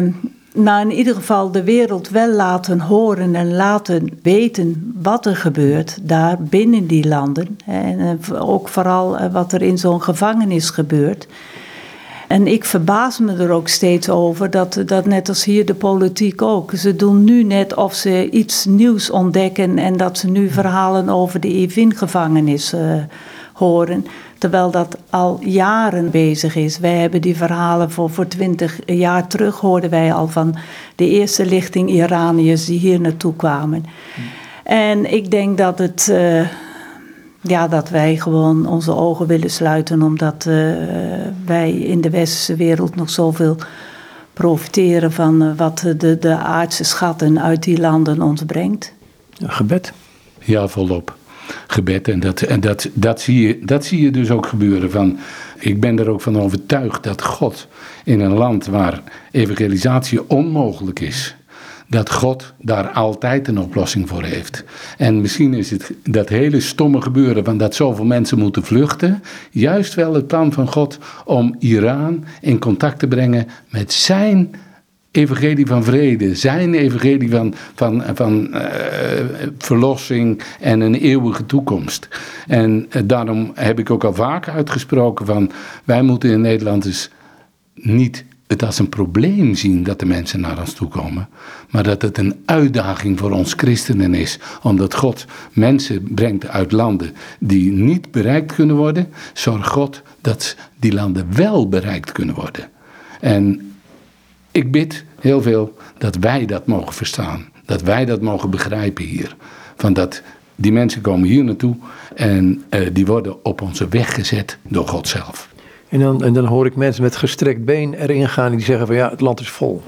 nou, in ieder geval de wereld wel laten horen en laten weten wat er gebeurt daar binnen die landen. En ook vooral eh, wat er in zo'n gevangenis gebeurt. En ik verbaas me er ook steeds over dat, dat net als hier de politiek ook. Ze doen nu net of ze iets nieuws ontdekken en dat ze nu verhalen over de Evin-gevangenis uh, horen. Terwijl dat al jaren bezig is. Wij hebben die verhalen voor, voor twintig jaar terug hoorden wij al van de eerste lichting Iraniërs die hier naartoe kwamen. En ik denk dat het. Uh, ja, dat wij gewoon onze ogen willen sluiten, omdat uh, wij in de westerse wereld nog zoveel profiteren van uh, wat de, de aardse schatten uit die landen ons brengt. gebed. Ja, volop. Gebed. En, dat, en dat, dat, zie je, dat zie je dus ook gebeuren. Van, ik ben er ook van overtuigd dat God in een land waar evangelisatie onmogelijk is, dat God daar altijd een oplossing voor heeft. En misschien is het dat hele stomme gebeuren van dat zoveel mensen moeten vluchten, juist wel het plan van God om Iran in contact te brengen met zijn evangelie van vrede, zijn evangelie van, van, van uh, verlossing en een eeuwige toekomst. En uh, daarom heb ik ook al vaak uitgesproken van wij moeten in Nederland dus niet het als een probleem zien dat de mensen naar ons toe komen. Maar dat het een uitdaging voor ons christenen is. Omdat God mensen brengt uit landen die niet bereikt kunnen worden. Zorg God dat die landen wel bereikt kunnen worden. En ik bid heel veel dat wij dat mogen verstaan. Dat wij dat mogen begrijpen hier. Van dat die mensen komen hier naartoe en uh, die worden op onze weg gezet door God zelf. En dan, en dan hoor ik mensen met gestrekt been erin gaan die zeggen van ja, het land is vol.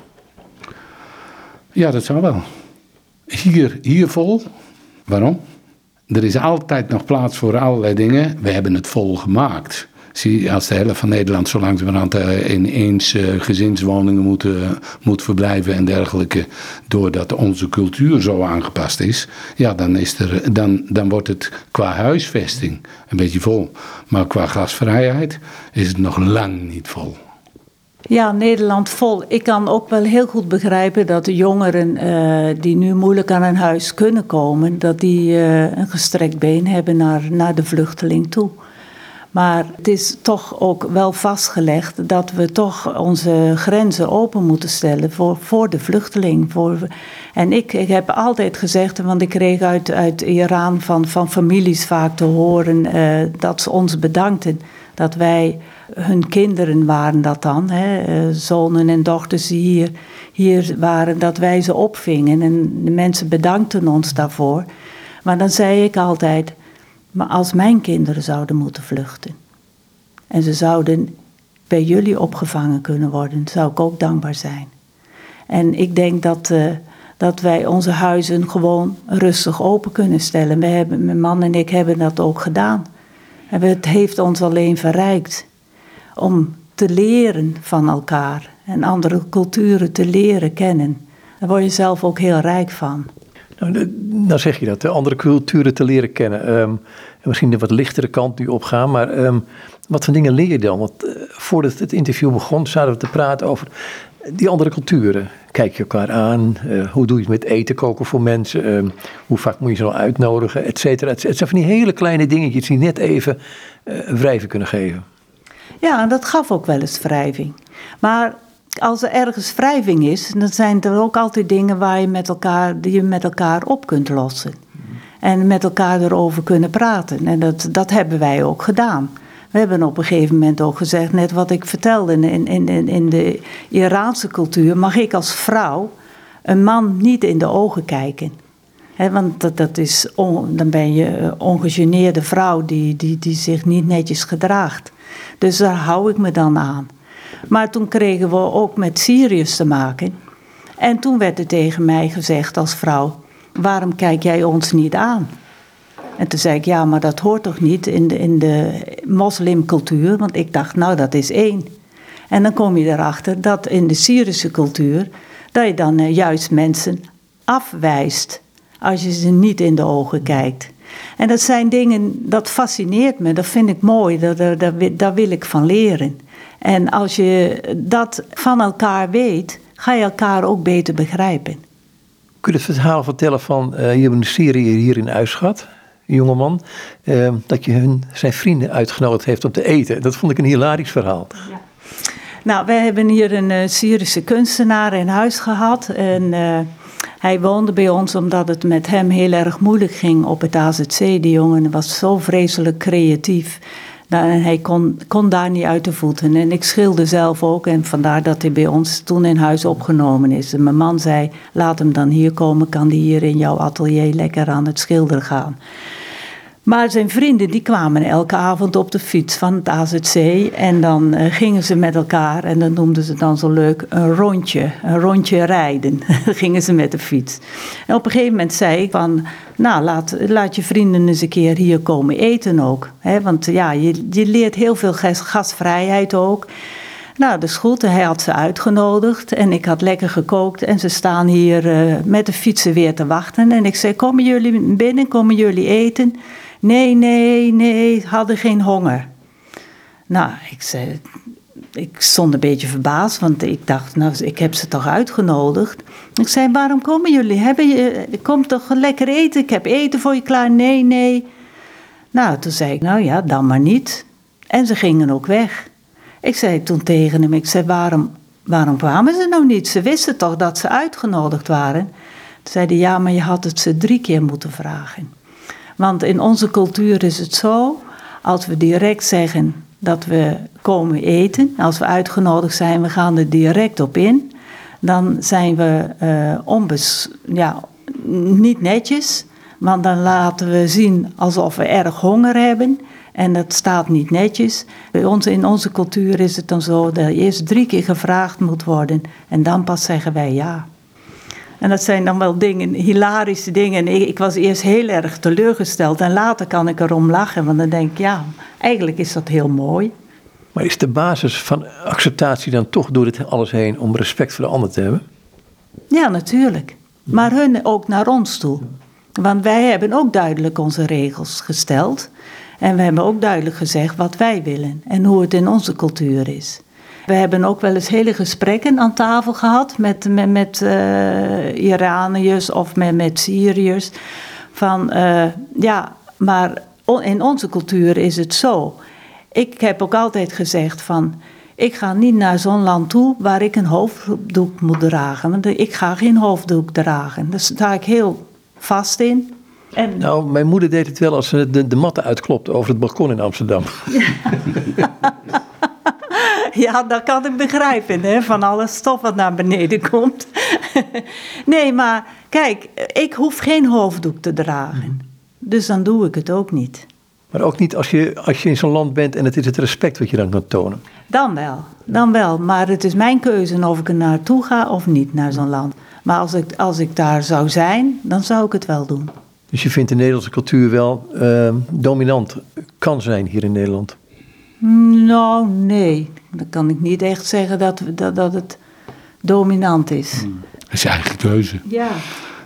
Ja, dat zou wel. Hier, hier vol. Waarom? Er is altijd nog plaats voor allerlei dingen. We hebben het vol gemaakt. Als de helft van Nederland zo langzamerhand uh, in eens uh, gezinswoningen moet, moet verblijven en dergelijke, doordat onze cultuur zo aangepast is, ja, dan, is er, dan, dan wordt het qua huisvesting een beetje vol. Maar qua gasvrijheid is het nog lang niet vol. Ja, Nederland vol. Ik kan ook wel heel goed begrijpen dat de jongeren uh, die nu moeilijk aan een huis kunnen komen, dat die een gestrekt been hebben naar, naar de vluchteling toe. Maar het is toch ook wel vastgelegd dat we toch onze grenzen open moeten stellen voor, voor de vluchteling. Voor, en ik, ik heb altijd gezegd, want ik kreeg uit, uit Iran van, van families vaak te horen uh, dat ze ons bedankten. Dat wij hun kinderen waren dat dan, hè, uh, zonen en dochters die hier, hier waren, dat wij ze opvingen. En de mensen bedankten ons daarvoor. Maar dan zei ik altijd maar als mijn kinderen zouden moeten vluchten en ze zouden bij jullie opgevangen kunnen worden, zou ik ook dankbaar zijn. En ik denk dat, uh, dat wij onze huizen gewoon rustig open kunnen stellen. We hebben, mijn man en ik hebben dat ook gedaan. En het heeft ons alleen verrijkt om te leren van elkaar en andere culturen te leren kennen. Daar word je zelf ook heel rijk van. Nou, nou zeg je dat, de andere culturen te leren kennen. Ehm, en misschien de wat lichtere kant nu opgaan, maar ehm, wat voor dingen leer je dan? Want eh, voordat het interview begon, zaten we te praten over die andere culturen. Kijk je elkaar aan? Eh, hoe doe je het met eten koken voor mensen? Ehm, hoe vaak moet je ze nou uitnodigen? Et cetera. et cetera. Het zijn van die hele kleine dingetjes die net even eh, wrijven kunnen geven. Ja, en dat gaf ook wel eens wrijving. Maar als er ergens wrijving is, dan zijn er ook altijd dingen waar je met elkaar, die je met elkaar op kunt lossen. En met elkaar erover kunnen praten. En dat, dat hebben wij ook gedaan. We hebben op een gegeven moment ook gezegd, net wat ik vertelde, in, in, in, de Iraanse cultuur mag ik als vrouw een man niet in de ogen kijken. Hè, want dat, dat is dan ben je ongegeneerde vrouw die, die, die zich niet netjes gedraagt. Dus daar hou ik me dan aan. Maar toen kregen we ook met Syriërs te maken. En toen werd er tegen mij gezegd als vrouw: waarom kijk jij ons niet aan? En toen zei ik: ja, maar dat hoort toch niet in de, in de moslimcultuur? Want ik dacht, nou, dat is één. En dan kom je erachter dat in de Syrische cultuur, dat je dan eh, juist mensen afwijst als je ze niet in de ogen kijkt. En dat zijn dingen, dat fascineert me, dat vind ik mooi, daar, daar, daar, wi- daar wil ik van leren. En als je dat van elkaar weet, ga je elkaar ook beter begrijpen. Kun je het verhaal vertellen van, eh je hebt een serie hier in Uitschat, een jongeman, eh, dat je hun, zijn vrienden uitgenodigd heeft om te eten. Dat vond ik een hilarisch verhaal. Nou, wij hebben hier een eh, Syrische kunstenaar in huis gehad. En eh, hij woonde bij ons omdat het met hem heel erg moeilijk ging op het AZC. Die jongen was zo vreselijk creatief. Nou, hij kon, kon daar niet uit de voeten. En ik schilder zelf ook. En vandaar dat hij bij ons toen in huis opgenomen is. Mijn man zei, laat hem dan hier komen. Kan die hier in jouw atelier lekker aan het schilderen gaan. Maar zijn vrienden die kwamen elke avond op de fiets van het AZC en dan eh, gingen ze met elkaar en dat noemden ze dan zo leuk een rondje, een rondje rijden. gingen ze met de fiets. En op een gegeven moment zei ik van, nou laat, laat je vrienden eens een keer hier komen eten ook. Hè? Want ja, je, je leert heel veel gas- gastvrijheid ook. Nou, dat is. Hij had ze uitgenodigd en ik had lekker gekookt. En ze staan hier eh, met de fietsen weer te wachten. En ik zei, komen jullie binnen, komen jullie eten? Nee, nee, nee, hadden geen honger. Nou, ik zei, ik stond een beetje verbaasd, want ik dacht, nou, ik heb ze toch uitgenodigd. Ik zei, waarom komen jullie? Hebben je, kom toch lekker eten? Ik heb eten voor je klaar. Nee, nee. Nou, toen zei ik, nou ja, dan maar niet. En ze gingen ook weg. Ik zei toen tegen hem, ik zei, waarom, waarom kwamen ze nou niet? Ze wisten toch dat ze uitgenodigd waren? Toen zei hij, ja, maar je had het ze drie keer moeten vragen. Want in onze cultuur is het zo, als we direct zeggen dat we komen eten, als we uitgenodigd zijn, we gaan er direct op in, dan zijn we eh, onbes, ja, niet netjes, want dan laten we zien alsof we erg honger hebben. En dat staat niet netjes. Bij ons, in onze cultuur is het dan zo dat eerst drie keer gevraagd moet worden en dan pas zeggen wij ja. En dat zijn dan wel dingen, hilarische dingen. Ik, ik was eerst heel erg teleurgesteld en later kan ik erom lachen, want dan denk ik, ja, eigenlijk is dat heel mooi. Maar is de basis van acceptatie dan toch door dit alles heen om respect voor de ander te hebben? Ja, natuurlijk. Maar hun ook naar ons toe. Want wij hebben ook duidelijk onze regels gesteld. En we hebben ook duidelijk gezegd wat wij willen en hoe het in onze cultuur is. We hebben ook wel eens hele gesprekken aan tafel gehad met, met, met eh, Iraniërs of met, met Syriërs. Van eh, ja, maar in onze cultuur is het zo. Ik heb ook altijd gezegd van. Ik ga niet naar zo'n land toe waar ik een hoofddoek moet dragen. Want ik ga geen hoofddoek dragen. Daar sta ik heel vast in. En Nou, mijn moeder deed het wel als ze de, de matten uitklopte over het balkon in Amsterdam. Ja, dat kan ik begrijpen, hè, van alle stof wat naar beneden komt. nee, maar kijk, ik hoef geen hoofddoek te dragen. Dus dan doe ik het ook niet. Maar ook niet als je, als je in zo'n land bent en het is het respect wat je dan kan tonen. Dan wel, dan wel. Maar het is mijn keuze of ik er naartoe ga of niet naar zo'n land. Maar als ik, als ik daar zou zijn, dan zou ik het wel doen. Dus je vindt de Nederlandse cultuur wel eh, dominant kan zijn hier in Nederland. Nou, nee. Dan kan ik niet echt zeggen dat, dat, dat het dominant is. Dat is je eigen keuze. Ja.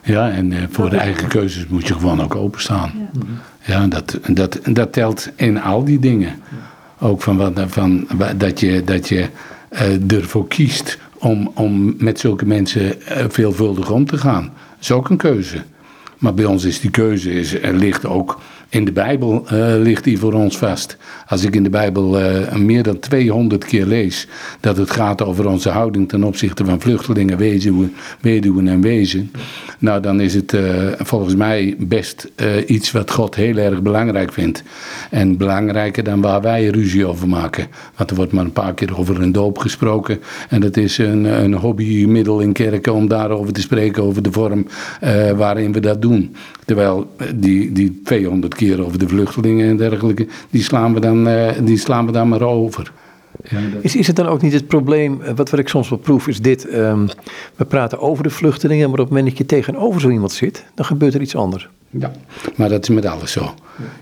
Ja, en eh, voor de eigen keuzes moet je gewoon ook openstaan. Ja, dat, dat, dat telt in al die dingen. Ook van, wat, van dat je, dat je uh, ervoor kiest om, om met zulke mensen uh, veelvuldig om te gaan. Dat is ook een keuze. Maar bij ons is die keuze, is, er ligt ook in de Bijbel uh, ligt die voor ons vast. Als ik in de Bijbel uh, meer dan 200 keer lees dat het gaat over onze houding ten opzichte van vluchtelingen, wezen, weduwen en wezen. Nou, dan is het uh, volgens mij best iets wat God heel erg belangrijk vindt. En belangrijker dan waar wij ruzie over maken. Want er wordt maar een paar keer over een doop gesproken. En dat is een, een hobbymiddel in kerken om daarover te spreken, over de vorm waarin we dat doen. Terwijl die, die 200 over de vluchtelingen en dergelijke, die slaan we dan, uh, die slaan we dan maar over. Ja, dat... is, is het dan ook niet het probleem, wat, wat ik soms wel proef, is dit. Um, we praten over de vluchtelingen, maar op het moment dat je tegenover zo iemand zit, dan gebeurt er iets anders. Ja, maar dat is met alles zo.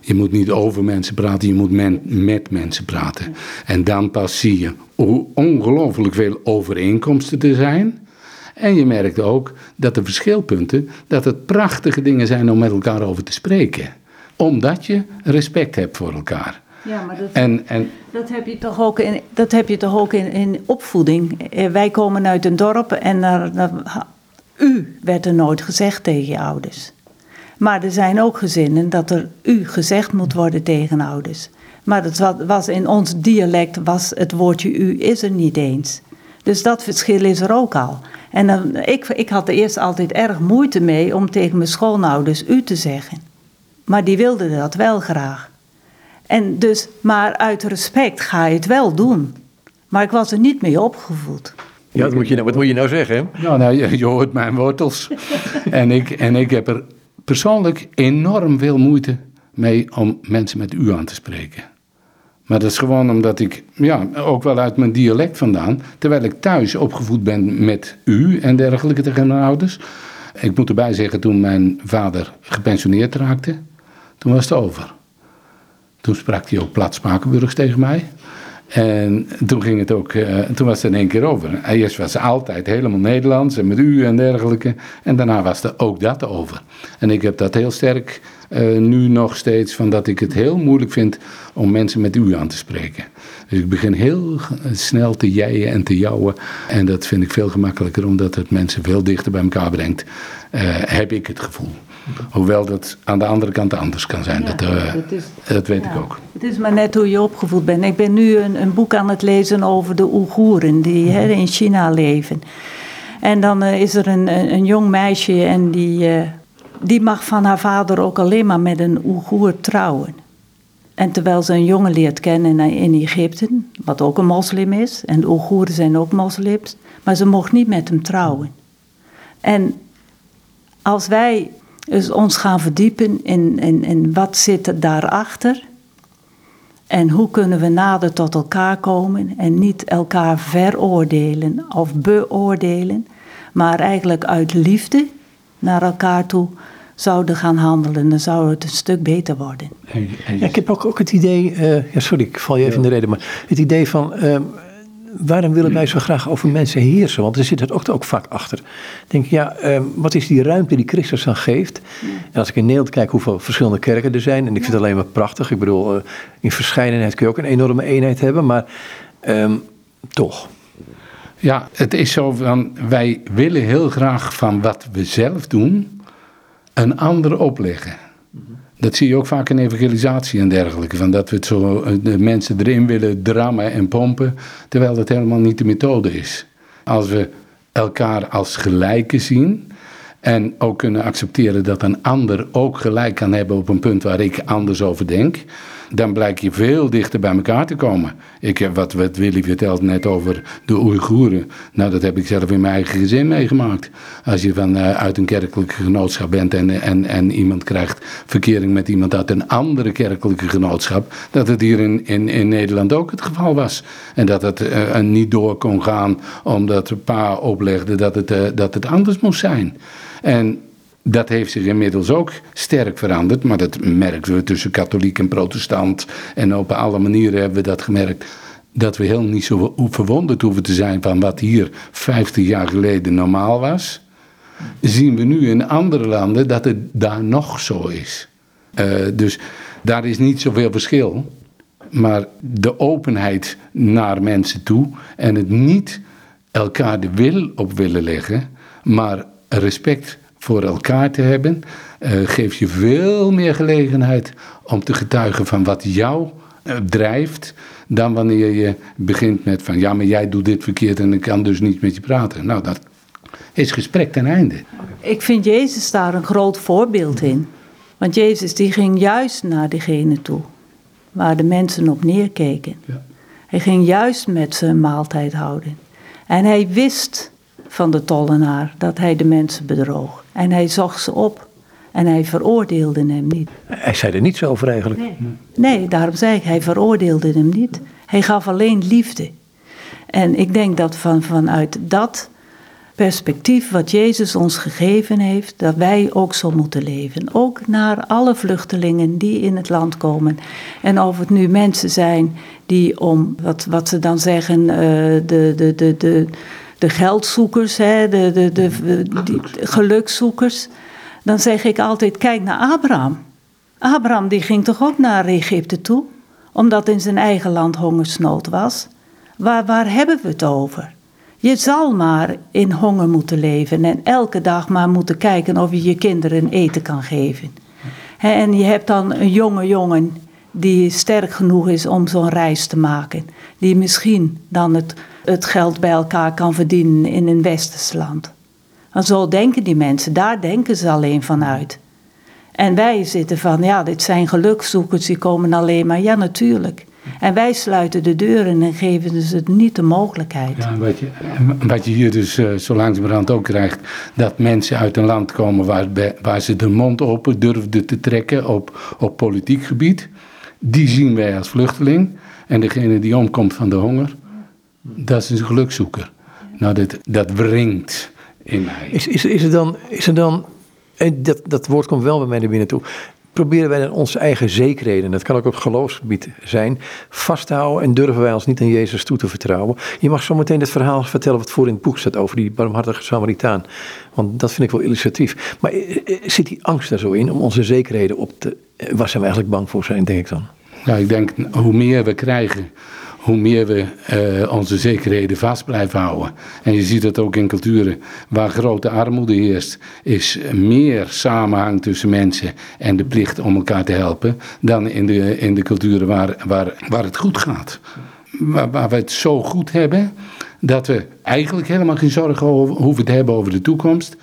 Je moet niet over mensen praten, je moet men, met mensen praten. En dan pas zie je hoe ongelooflijk veel overeenkomsten er zijn. En je merkt ook dat de verschilpunten, dat het prachtige dingen zijn om met elkaar over te spreken. Omdat je respect hebt voor elkaar. Ja, maar dat, en, en, dat heb je toch ook in, dat heb je toch ook in, in opvoeding. Eh, wij komen uit een dorp en er, u werd er nooit gezegd tegen je ouders. Maar er zijn ook gezinnen dat er u gezegd moet worden tegen ouders. Maar dat was in ons dialect was het woordje u is er niet eens. Dus dat verschil is er ook al. En dan, ik, ik had er eerst altijd erg moeite mee om tegen mijn schoonouders u te zeggen. Maar die wilden dat wel graag. En dus, maar uit respect ga je het wel doen. Maar ik was er niet mee opgevoed. Ja, wat moet je nou, wat moet je nou zeggen? Nou, nou je, je hoort mijn wortels. en, ik, en ik heb er persoonlijk enorm veel moeite mee om mensen met u aan te spreken. Maar dat is gewoon omdat ik, ja, ook wel uit mijn dialect vandaan, terwijl ik thuis opgevoed ben met u en dergelijke tegen mijn ouders. Ik moet erbij zeggen, toen mijn vader gepensioneerd raakte, toen was het over. Toen sprak hij ook plat Spakenburgs tegen mij. En toen ging het ook, uh, toen was het in één keer over. Eerst was altijd helemaal Nederlands en met u en dergelijke. En daarna was er ook dat over. En ik heb dat heel sterk uh, nu nog steeds, van dat ik het heel moeilijk vind om mensen met u aan te spreken. Dus ik begin heel snel te jijen en te jouwen. En dat vind ik veel gemakkelijker, omdat het mensen veel dichter bij elkaar brengt. Uh, heb ik het gevoel. Hoewel dat aan de andere kant anders kan zijn. Ja, dat, uh, dat, is, dat, weet ja, ik ook. Het is maar net hoe je opgevoed bent. Ik ben nu een, een boek aan het lezen over de Oeigoeren die mm -hmm. in China leven. En dan uh, is er een, een, een, jong meisje en die, uh, die mag van haar vader ook alleen maar met een Oeigoer trouwen. En terwijl ze een jongen leert kennen in Egypte, wat ook een moslim is, en de Oeigoeren zijn ook moslims, maar ze mocht niet met hem trouwen. En als wij dus ons gaan verdiepen in, in, in wat zit er daarachter. En hoe kunnen we nader tot elkaar komen en niet elkaar veroordelen of beoordelen, maar eigenlijk uit liefde naar elkaar toe zouden gaan handelen. Dan zou het een stuk beter worden. Ja, ik heb ook, ook het idee, uh, ja, sorry, ik val je even in de reden, maar het idee van. Uh, waarom willen wij zo graag over mensen heersen? Want er zit het ook, ook vaak achter. denk ik, ja, um, wat is die ruimte die Christus dan geeft? Ja. En als ik in Nederland kijk hoeveel verschillende kerken er zijn, en ik vind het alleen maar prachtig. Ik bedoel, uh, in verscheidenheid kun je ook een enorme eenheid hebben, maar um, toch. Ja, het is zo van, wij willen heel graag van wat we zelf doen, een ander opleggen. Dat zie je ook vaak in evangelisatie en dergelijke. Van dat we het zo, de mensen erin willen drammen en pompen, terwijl dat helemaal niet de methode is. Als we elkaar als gelijken zien en ook kunnen accepteren dat een ander ook gelijk kan hebben op een punt waar ik anders over denk, dan blijkt je veel dichter bij elkaar te komen. Ik heb wat, wat Willy vertelt net over de Oeigoeren. Nou, dat heb ik zelf in mijn eigen gezin meegemaakt. Als je van, uh, uit een kerkelijke genootschap bent en, en, en iemand krijgt verkering met iemand uit een andere kerkelijke genootschap, dat het hier in, in, in Nederland ook het geval was. En dat het uh, niet door kon gaan omdat pa oplegde dat het, uh, dat het anders moest zijn. En dat heeft zich inmiddels ook sterk veranderd, maar dat merken we tussen katholiek en protestant. En op alle manieren hebben we dat gemerkt. Dat we heel niet zo verwonderd hoeven te zijn van wat hier 50 jaar geleden normaal was. zien we nu in andere landen dat het daar nog zo is. Uh, dus daar is niet zoveel verschil. Maar de openheid naar mensen toe en het niet elkaar de wil op willen leggen, maar respect voor elkaar te hebben, uh, geeft je veel meer gelegenheid om te getuigen van wat jou uh, drijft, dan wanneer je begint met van ja, maar jij doet dit verkeerd en ik kan dus niet met je praten. Nou, dat is gesprek ten einde. Ik vind Jezus daar een groot voorbeeld in. Want Jezus die ging juist naar diegene toe waar de mensen op neerkeken. Ja. Hij ging juist met ze een maaltijd houden. En hij wist van de tollenaar dat hij de mensen bedroog. En hij zag ze op en hij veroordeelde hem niet. Hij zei er niets over eigenlijk. Nee, nee daarom zei ik, hij veroordeelde hem niet. Hij gaf alleen liefde. En ik denk dat van, vanuit dat perspectief wat Jezus ons gegeven heeft, dat wij ook zo moeten leven. Ook naar alle vluchtelingen die in het land komen. En of het nu mensen zijn die om, wat, wat ze dan zeggen, uh, de, de, de, de, de geldzoekers, hè, de, de, de, die, gelukszoekers, dan zeg ik altijd, kijk naar Abraham. Abraham die ging toch ook naar Egypte toe, omdat in zijn eigen land hongersnood was. Waar, waar hebben we het over? Je zal maar in honger moeten leven en elke dag maar moeten kijken of je je kinderen eten kan geven. En je hebt dan een jonge jongen die sterk genoeg is om zo'n reis te maken. Die misschien dan het, het geld bij elkaar kan verdienen in een westers land. Want zo denken die mensen, daar denken ze alleen vanuit. En wij zitten van, ja, dit zijn gelukzoekers, die komen alleen maar. Ja, natuurlijk. En wij sluiten de deuren en geven dus het niet de mogelijkheid. Ja, wat, je, wat je hier dus uh, zo langzamerhand ook krijgt, dat mensen uit een land komen waar, waar ze de mond open durfden te trekken op, op politiek gebied, die zien wij als vluchteling. En degene die omkomt van de honger, dat is een gelukzoeker. Nou, dat, dat wringt in mij. Is, is, is, er dan, is er dan en dat, dat woord komt wel bij mij naar binnen toe proberen wij dan onze eigen zekerheden, dat kan ook op geloofsgebied zijn, vast te houden en durven wij ons niet aan Jezus toe te vertrouwen. Je mag zo meteen het verhaal vertellen wat voor in het boek staat over die barmhartige Samaritaan. Want dat vind ik wel illustratief. Maar eh, eh, zit die angst daar zo in om onze zekerheden op te. Eh, waar zijn we eigenlijk bang voor zijn, denk ik dan? Ja, ik denk hoe meer we krijgen, hoe meer we uh, onze zekerheden vast blijven houden. En je ziet dat ook in culturen waar grote armoede heerst, is meer samenhang tussen mensen en de plicht om elkaar te helpen, dan in de, in de culturen waar, waar, waar het goed gaat. Waar, waar we het zo goed hebben dat we eigenlijk helemaal geen zorgen hoeven te hebben over de toekomst.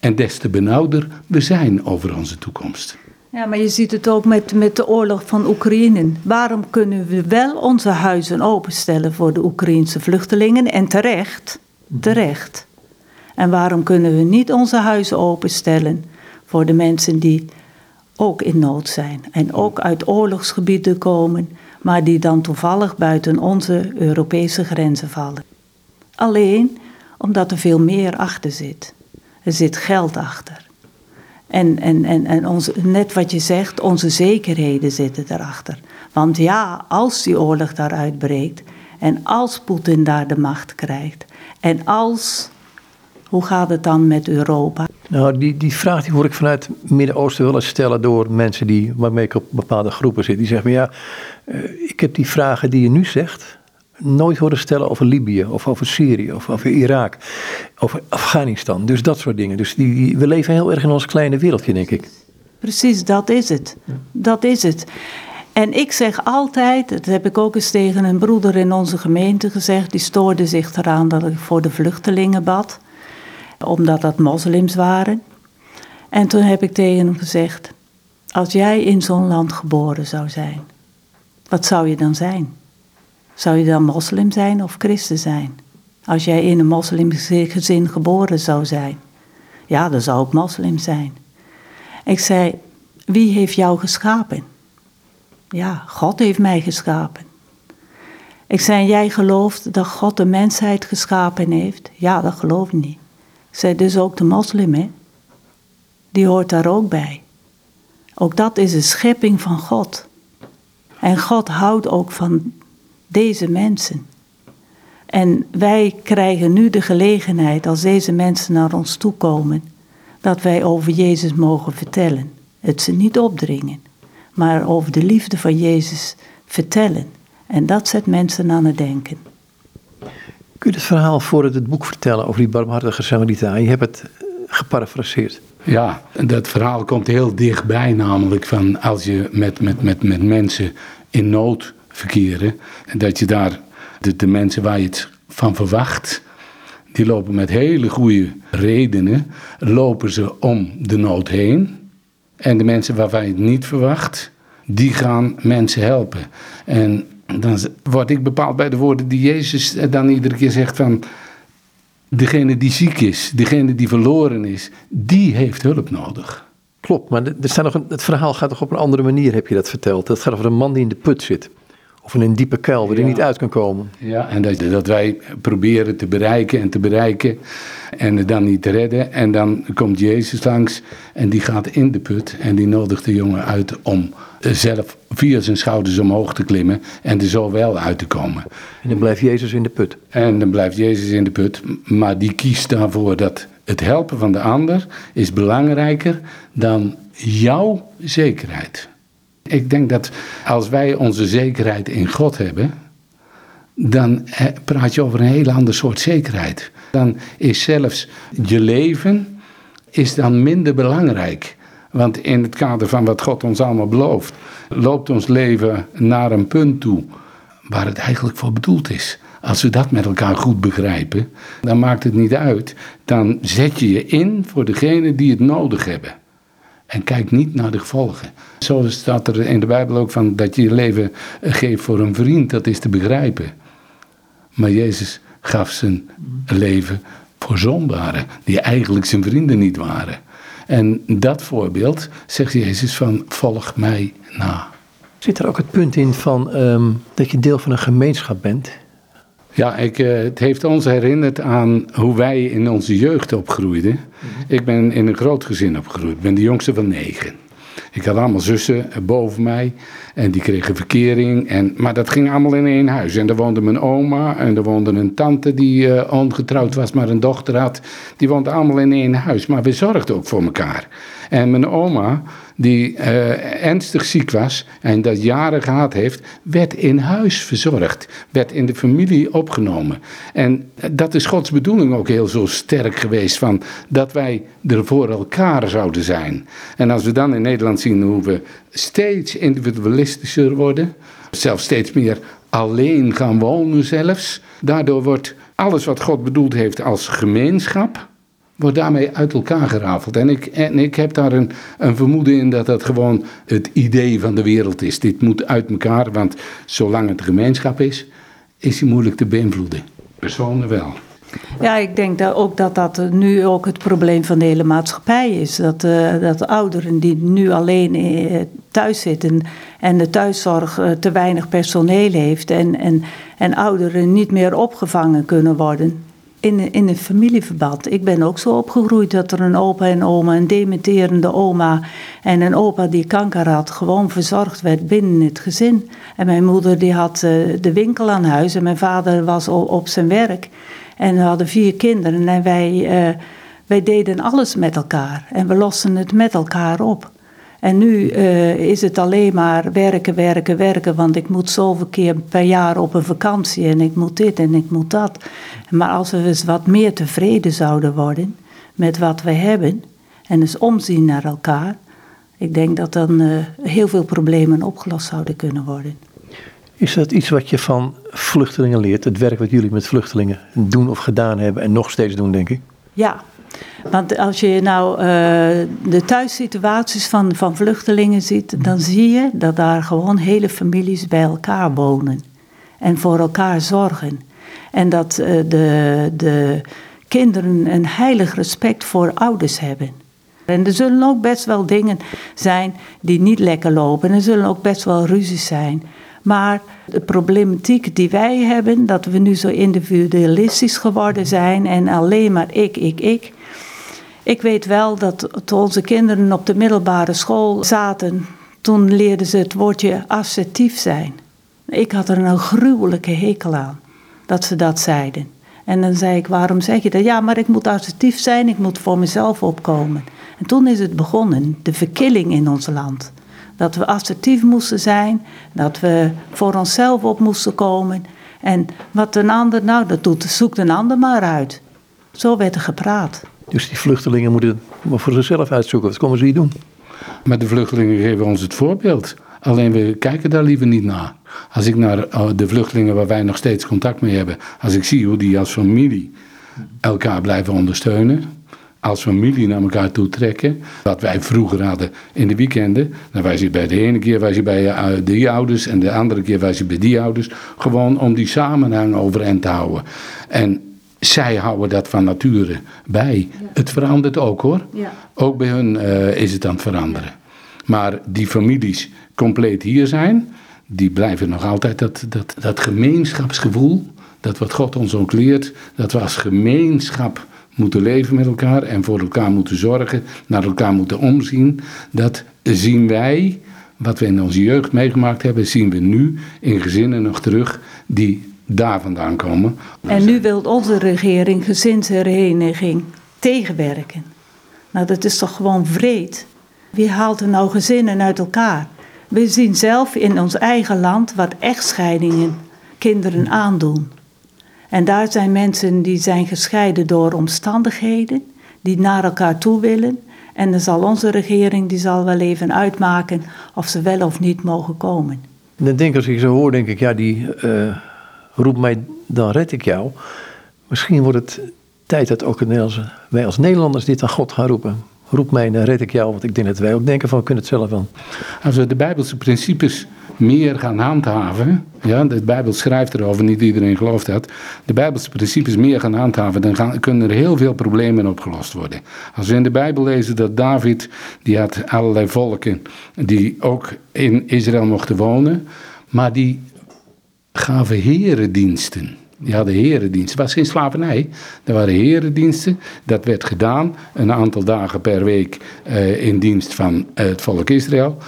En des te benauwder we zijn over onze toekomst. Ja, maar je ziet het ook met, met de oorlog van Oekraïne. Waarom kunnen we wel onze huizen openstellen voor de Oekraïnse vluchtelingen? En terecht, terecht. En waarom kunnen we niet onze huizen openstellen voor de mensen die ook in nood zijn en ook uit oorlogsgebieden komen, maar die dan toevallig buiten onze Europese grenzen vallen? Alleen omdat er veel meer achter zit. Er zit geld achter. En, en, en, en onze, net wat je zegt, onze zekerheden zitten erachter. Want ja, als die oorlog daar uitbreekt en als Poetin daar de macht krijgt en als, hoe gaat het dan met Europa? Nou, die, die vraag die hoor ik vanuit het Midden-Oosten wel eens stellen door mensen die, waarmee ik op bepaalde groepen zit. Die zeggen, ja, eh, ik heb die vragen die je nu zegt, nooit horen stellen over Libië of over Syrië of over Irak, over Afghanistan. Dus dat soort dingen. Dus die, we leven heel erg in ons kleine wereldje, denk ik. Precies, dat is het. Dat is het. En ik zeg altijd, dat heb ik ook eens tegen een broeder in onze gemeente gezegd, die stoorde zich eraan dat ik voor de vluchtelingen bad, omdat dat moslims waren. En toen heb ik tegen hem gezegd, als jij in zo'n land geboren zou zijn, wat zou je dan zijn? Zou je dan moslim zijn of christen zijn? Als jij in een moslimgezin geboren zou zijn. Ja, dan zou ik moslim zijn. Ik zei, wie heeft jou geschapen? Ja, God heeft mij geschapen. Ik zei, jij gelooft dat God de mensheid geschapen heeft? Ja, dat geloof ik niet. Ik zei, dus ook de moslim, hè? Die hoort daar ook bij. Ook dat is een schepping van God. En God houdt ook van deze mensen. En wij krijgen nu de gelegenheid, als deze mensen naar ons toe komen, dat wij over Jezus mogen vertellen. Het ze niet opdringen, maar over de liefde van Jezus vertellen. En dat zet mensen aan het denken. Kun je het verhaal voor het boek vertellen over die barmhartige Samaritaan? Je hebt het eh, geparafraseerd. Ja, dat verhaal komt heel dichtbij, namelijk van als je met, met, met, met mensen in nood verkeren, dat je daar de, de mensen waar je het van verwacht, die lopen met hele goede redenen, lopen ze om de nood heen. En de mensen waarvan je het niet verwacht, die gaan mensen helpen. En dan word ik bepaald bij de woorden die Jezus dan iedere keer zegt van... Degene die ziek is, degene die verloren is, die heeft hulp nodig. Klopt, maar er staat nog een, het verhaal gaat toch op een andere manier, heb je dat verteld. Dat gaat over een man die in de put zit. Of in een diepe kuil waar hij niet uit kan komen. Ja, en dat, dat wij proberen te bereiken en te bereiken en het dan niet te redden. En dan komt Jezus langs en die gaat in de put en die nodigt de jongen uit om zelf via zijn schouders omhoog te klimmen en er zo wel uit te komen. En dan blijft Jezus in de put. En dan blijft Jezus in de put, maar die kiest daarvoor dat het helpen van de ander is belangrijker dan jouw zekerheid. Ik denk dat als wij onze zekerheid in God hebben, dan praat je over een hele ander soort zekerheid. Dan is zelfs je leven is dan minder belangrijk. Want in het kader van wat God ons allemaal belooft, loopt ons leven naar een punt toe waar het eigenlijk voor bedoeld is. Als we dat met elkaar goed begrijpen, dan maakt het niet uit. Dan zet je je in voor degenen die het nodig hebben. En kijk niet naar de gevolgen. Zo staat er in de Bijbel ook van dat je je leven geeft voor een vriend, dat is te begrijpen. Maar Jezus gaf zijn leven voor zondaren, die eigenlijk zijn vrienden niet waren. En dat voorbeeld zegt Jezus van volg mij na. Zit er ook het punt in van ehm, dat je deel van een gemeenschap bent? Ja, ik, uh, het heeft ons herinnerd aan hoe wij in onze jeugd opgroeiden. Mhm. Ik ben in een groot gezin opgegroeid. Ik ben de jongste van negen. Ik had allemaal zussen boven mij en die kregen verkering. En, maar dat ging allemaal in één huis. En er woonde mijn oma en er woonde een tante die uh, ongetrouwd was, maar een dochter had. Die woonden allemaal in één huis. Maar we zorgden ook voor elkaar. En mijn oma, die uh, ernstig ziek was en dat jaren gehad heeft, werd in huis verzorgd, werd in de familie opgenomen. En dat is Gods bedoeling ook heel zo sterk geweest, van dat wij er voor elkaar zouden zijn. En als we dan in Nederland zien hoe we steeds individualistischer worden, zelfs steeds meer alleen gaan wonen zelfs, daardoor wordt alles wat God bedoeld heeft als gemeenschap, wordt daarmee uit elkaar gerafeld. En ik, en ik heb daar een, een vermoeden in dat dat gewoon het idee van de wereld is. Dit moet uit elkaar, want zolang het gemeenschap is, is die moeilijk te beïnvloeden. Personen wel. Ja, ik denk dat ook dat dat nu ook het probleem van de hele maatschappij is. Dat, uh, dat ouderen die nu alleen uh, thuis zitten en de thuiszorg uh, te weinig personeel heeft en, en, en ouderen niet meer opgevangen kunnen worden in, een familieverband. Ik ben ook zo opgegroeid dat er een opa en oma, een dementerende oma en een opa die kanker had, gewoon verzorgd werd binnen het gezin. En mijn moeder die had de winkel aan huis en mijn vader was op zijn werk. En we hadden vier kinderen en wij, uh, wij deden alles met elkaar. En we lossen het met elkaar op. En nu uh, is het alleen maar werken, werken, werken. Want ik moet zoveel keer per jaar op een vakantie. En ik moet dit en ik moet dat. Maar als we eens wat meer tevreden zouden worden met wat we hebben. En eens omzien naar elkaar. Ik denk dat dan uh, heel veel problemen opgelost zouden kunnen worden. Is dat iets wat je van vluchtelingen leert? Het werk wat jullie met vluchtelingen doen of gedaan hebben en nog steeds doen, denk ik? Ja, want als je nou uh, de thuissituaties van, van vluchtelingen ziet, dan zie je dat daar gewoon hele families bij elkaar wonen en voor elkaar zorgen. En dat uh, de, de kinderen een heilig respect voor ouders hebben. En er zullen ook best wel dingen zijn die niet lekker lopen. Er zullen ook best wel ruzies zijn. Maar de problematiek die wij hebben, dat we nu zo individualistisch geworden zijn en alleen maar ik, ik, ik. Ik weet wel dat toen onze kinderen op de middelbare school zaten, toen leerden ze het woordje assertief zijn. Ik had er een gruwelijke hekel aan. dat ze dat zeiden. En dan zei ik, waarom zeg je dat? Ja, maar ik moet assertief zijn, ik moet voor mezelf opkomen. En toen is het begonnen, de verkilling in ons land. Dat we assertief moesten zijn, dat we voor onszelf op moesten komen. En wat een ander nou dat doet, zoekt een ander maar uit. Zo werd er gepraat. Dus die vluchtelingen moeten maar voor zichzelf uitzoeken. Wat komen ze hier doen? Maar de vluchtelingen geven ons het voorbeeld. Alleen we kijken daar liever niet naar. Als ik naar eh, de vluchtelingen waar wij nog steeds contact mee hebben, als ik zie hoe die als familie elkaar blijven ondersteunen, als familie naar elkaar toe trekken. Wat wij vroeger hadden in de weekenden. Dan was je bij de ene keer bij eh, die ouders en de andere keer was je bij die ouders. Gewoon om die samenhang overeind te houden. En zij houden dat van nature bij. Het verandert ook hoor. Ja. Ook bij hun eh, is het aan het veranderen. Maar die families compleet hier zijn, die blijven nog altijd dat, dat, dat gemeenschapsgevoel. Dat wat God ons ook leert, dat we als gemeenschap moeten leven met elkaar en voor elkaar moeten zorgen, naar elkaar moeten omzien. Dat zien wij, wat we in onze jeugd meegemaakt hebben, zien we nu in gezinnen nog terug die daar vandaan komen. En nu wil onze regering gezinshereniging tegenwerken. Nou, dat is toch gewoon vreed. Wie haalt er nou gezinnen uit elkaar? We zien zelf in ons eigen land wat echtscheidingen kinderen aandoen. En daar zijn mensen die zijn gescheiden door omstandigheden, die naar elkaar toe willen. En dan zal onze regering die zal wel even uitmaken of ze wel of niet mogen komen. En dan denk ik, als ik zo hoor, denk ik, ja, die uh, roep mij, dan red ik jou. Misschien wordt het tijd dat ook wij als Nederlanders dit aan God gaan roepen. Roep mij, dan red ik jou. Want ik denk dat wij ook denken van, we kunnen het zelf wel. Als we de Bijbelse principes meer gaan handhaven. Ja, de Bijbel schrijft erover, niet iedereen gelooft dat. De Bijbelse principes meer gaan handhaven, dan gaan, kunnen er heel veel problemen opgelost worden. Als we in de Bijbel lezen dat David, die had allerlei volken die ook in Israël mochten wonen, maar die gaven herendiensten. Die hadden herendiensten. Het was geen slavernij. Er waren herendiensten. Dat werd gedaan een aantal dagen per week uh, in dienst van het volk Israël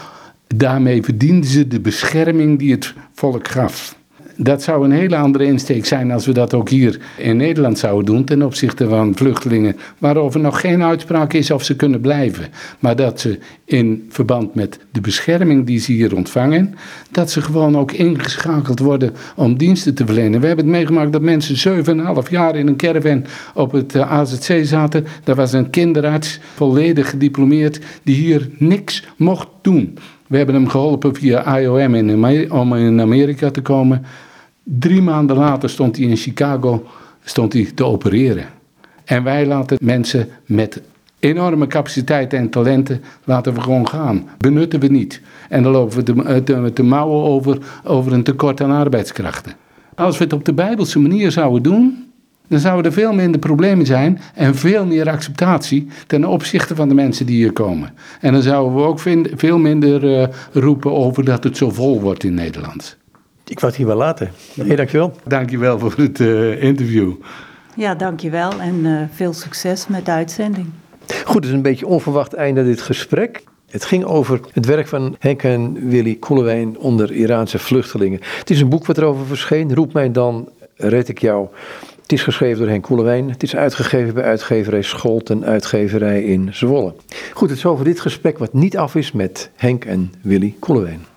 daarmee verdienden ze de bescherming die het volk gaf. Dat zou een hele andere insteek zijn als we dat ook hier in Nederland zouden doen ten opzichte van vluchtelingen, waarover nog geen uitspraak is of ze kunnen blijven. Maar dat ze in verband met de bescherming die ze hier ontvangen, dat ze gewoon ook ingeschakeld worden om diensten te verlenen. We hebben het meegemaakt dat mensen 7,5 jaar in een caravan op het eh, AZC zaten. Daar was een kinderarts, volledig gediplomeerd, die hier niks mocht doen. We hebben hem geholpen via IOM in, om in Amerika te komen. Drie maanden later stond hij in Chicago stond hij te opereren. En wij laten mensen met enorme capaciteiten en talenten laten we gewoon gaan. Benutten we niet. En dan lopen we te, te, te mouwen over, over een tekort aan arbeidskrachten. Als we het op de Bijbelse manier zouden doen, dan zouden er veel minder problemen zijn en veel meer acceptatie ten opzichte van de mensen die hier komen. En dan zouden we ook veel minder uh, roepen over dat het zo vol wordt in Nederland. Ik wou het hier wel laten. Hey, dankjewel. Dankjewel voor het uh, interview. Ja, dankjewel en uh, veel succes met de uitzending. Goed, het is een beetje onverwacht einde dit gesprek. Het ging over het werk van Henk en Willy Koelewijn onder Iraanse vluchtelingen. Het is een boek wat erover verscheen. Roep mij dan, red ik jou. Het is geschreven door Henk Koelewijn. Het is uitgegeven bij uitgeverij Scholten, uitgeverij in Zwolle. Goed, het is over dit gesprek wat niet af is met Henk en Willy Koelewijn.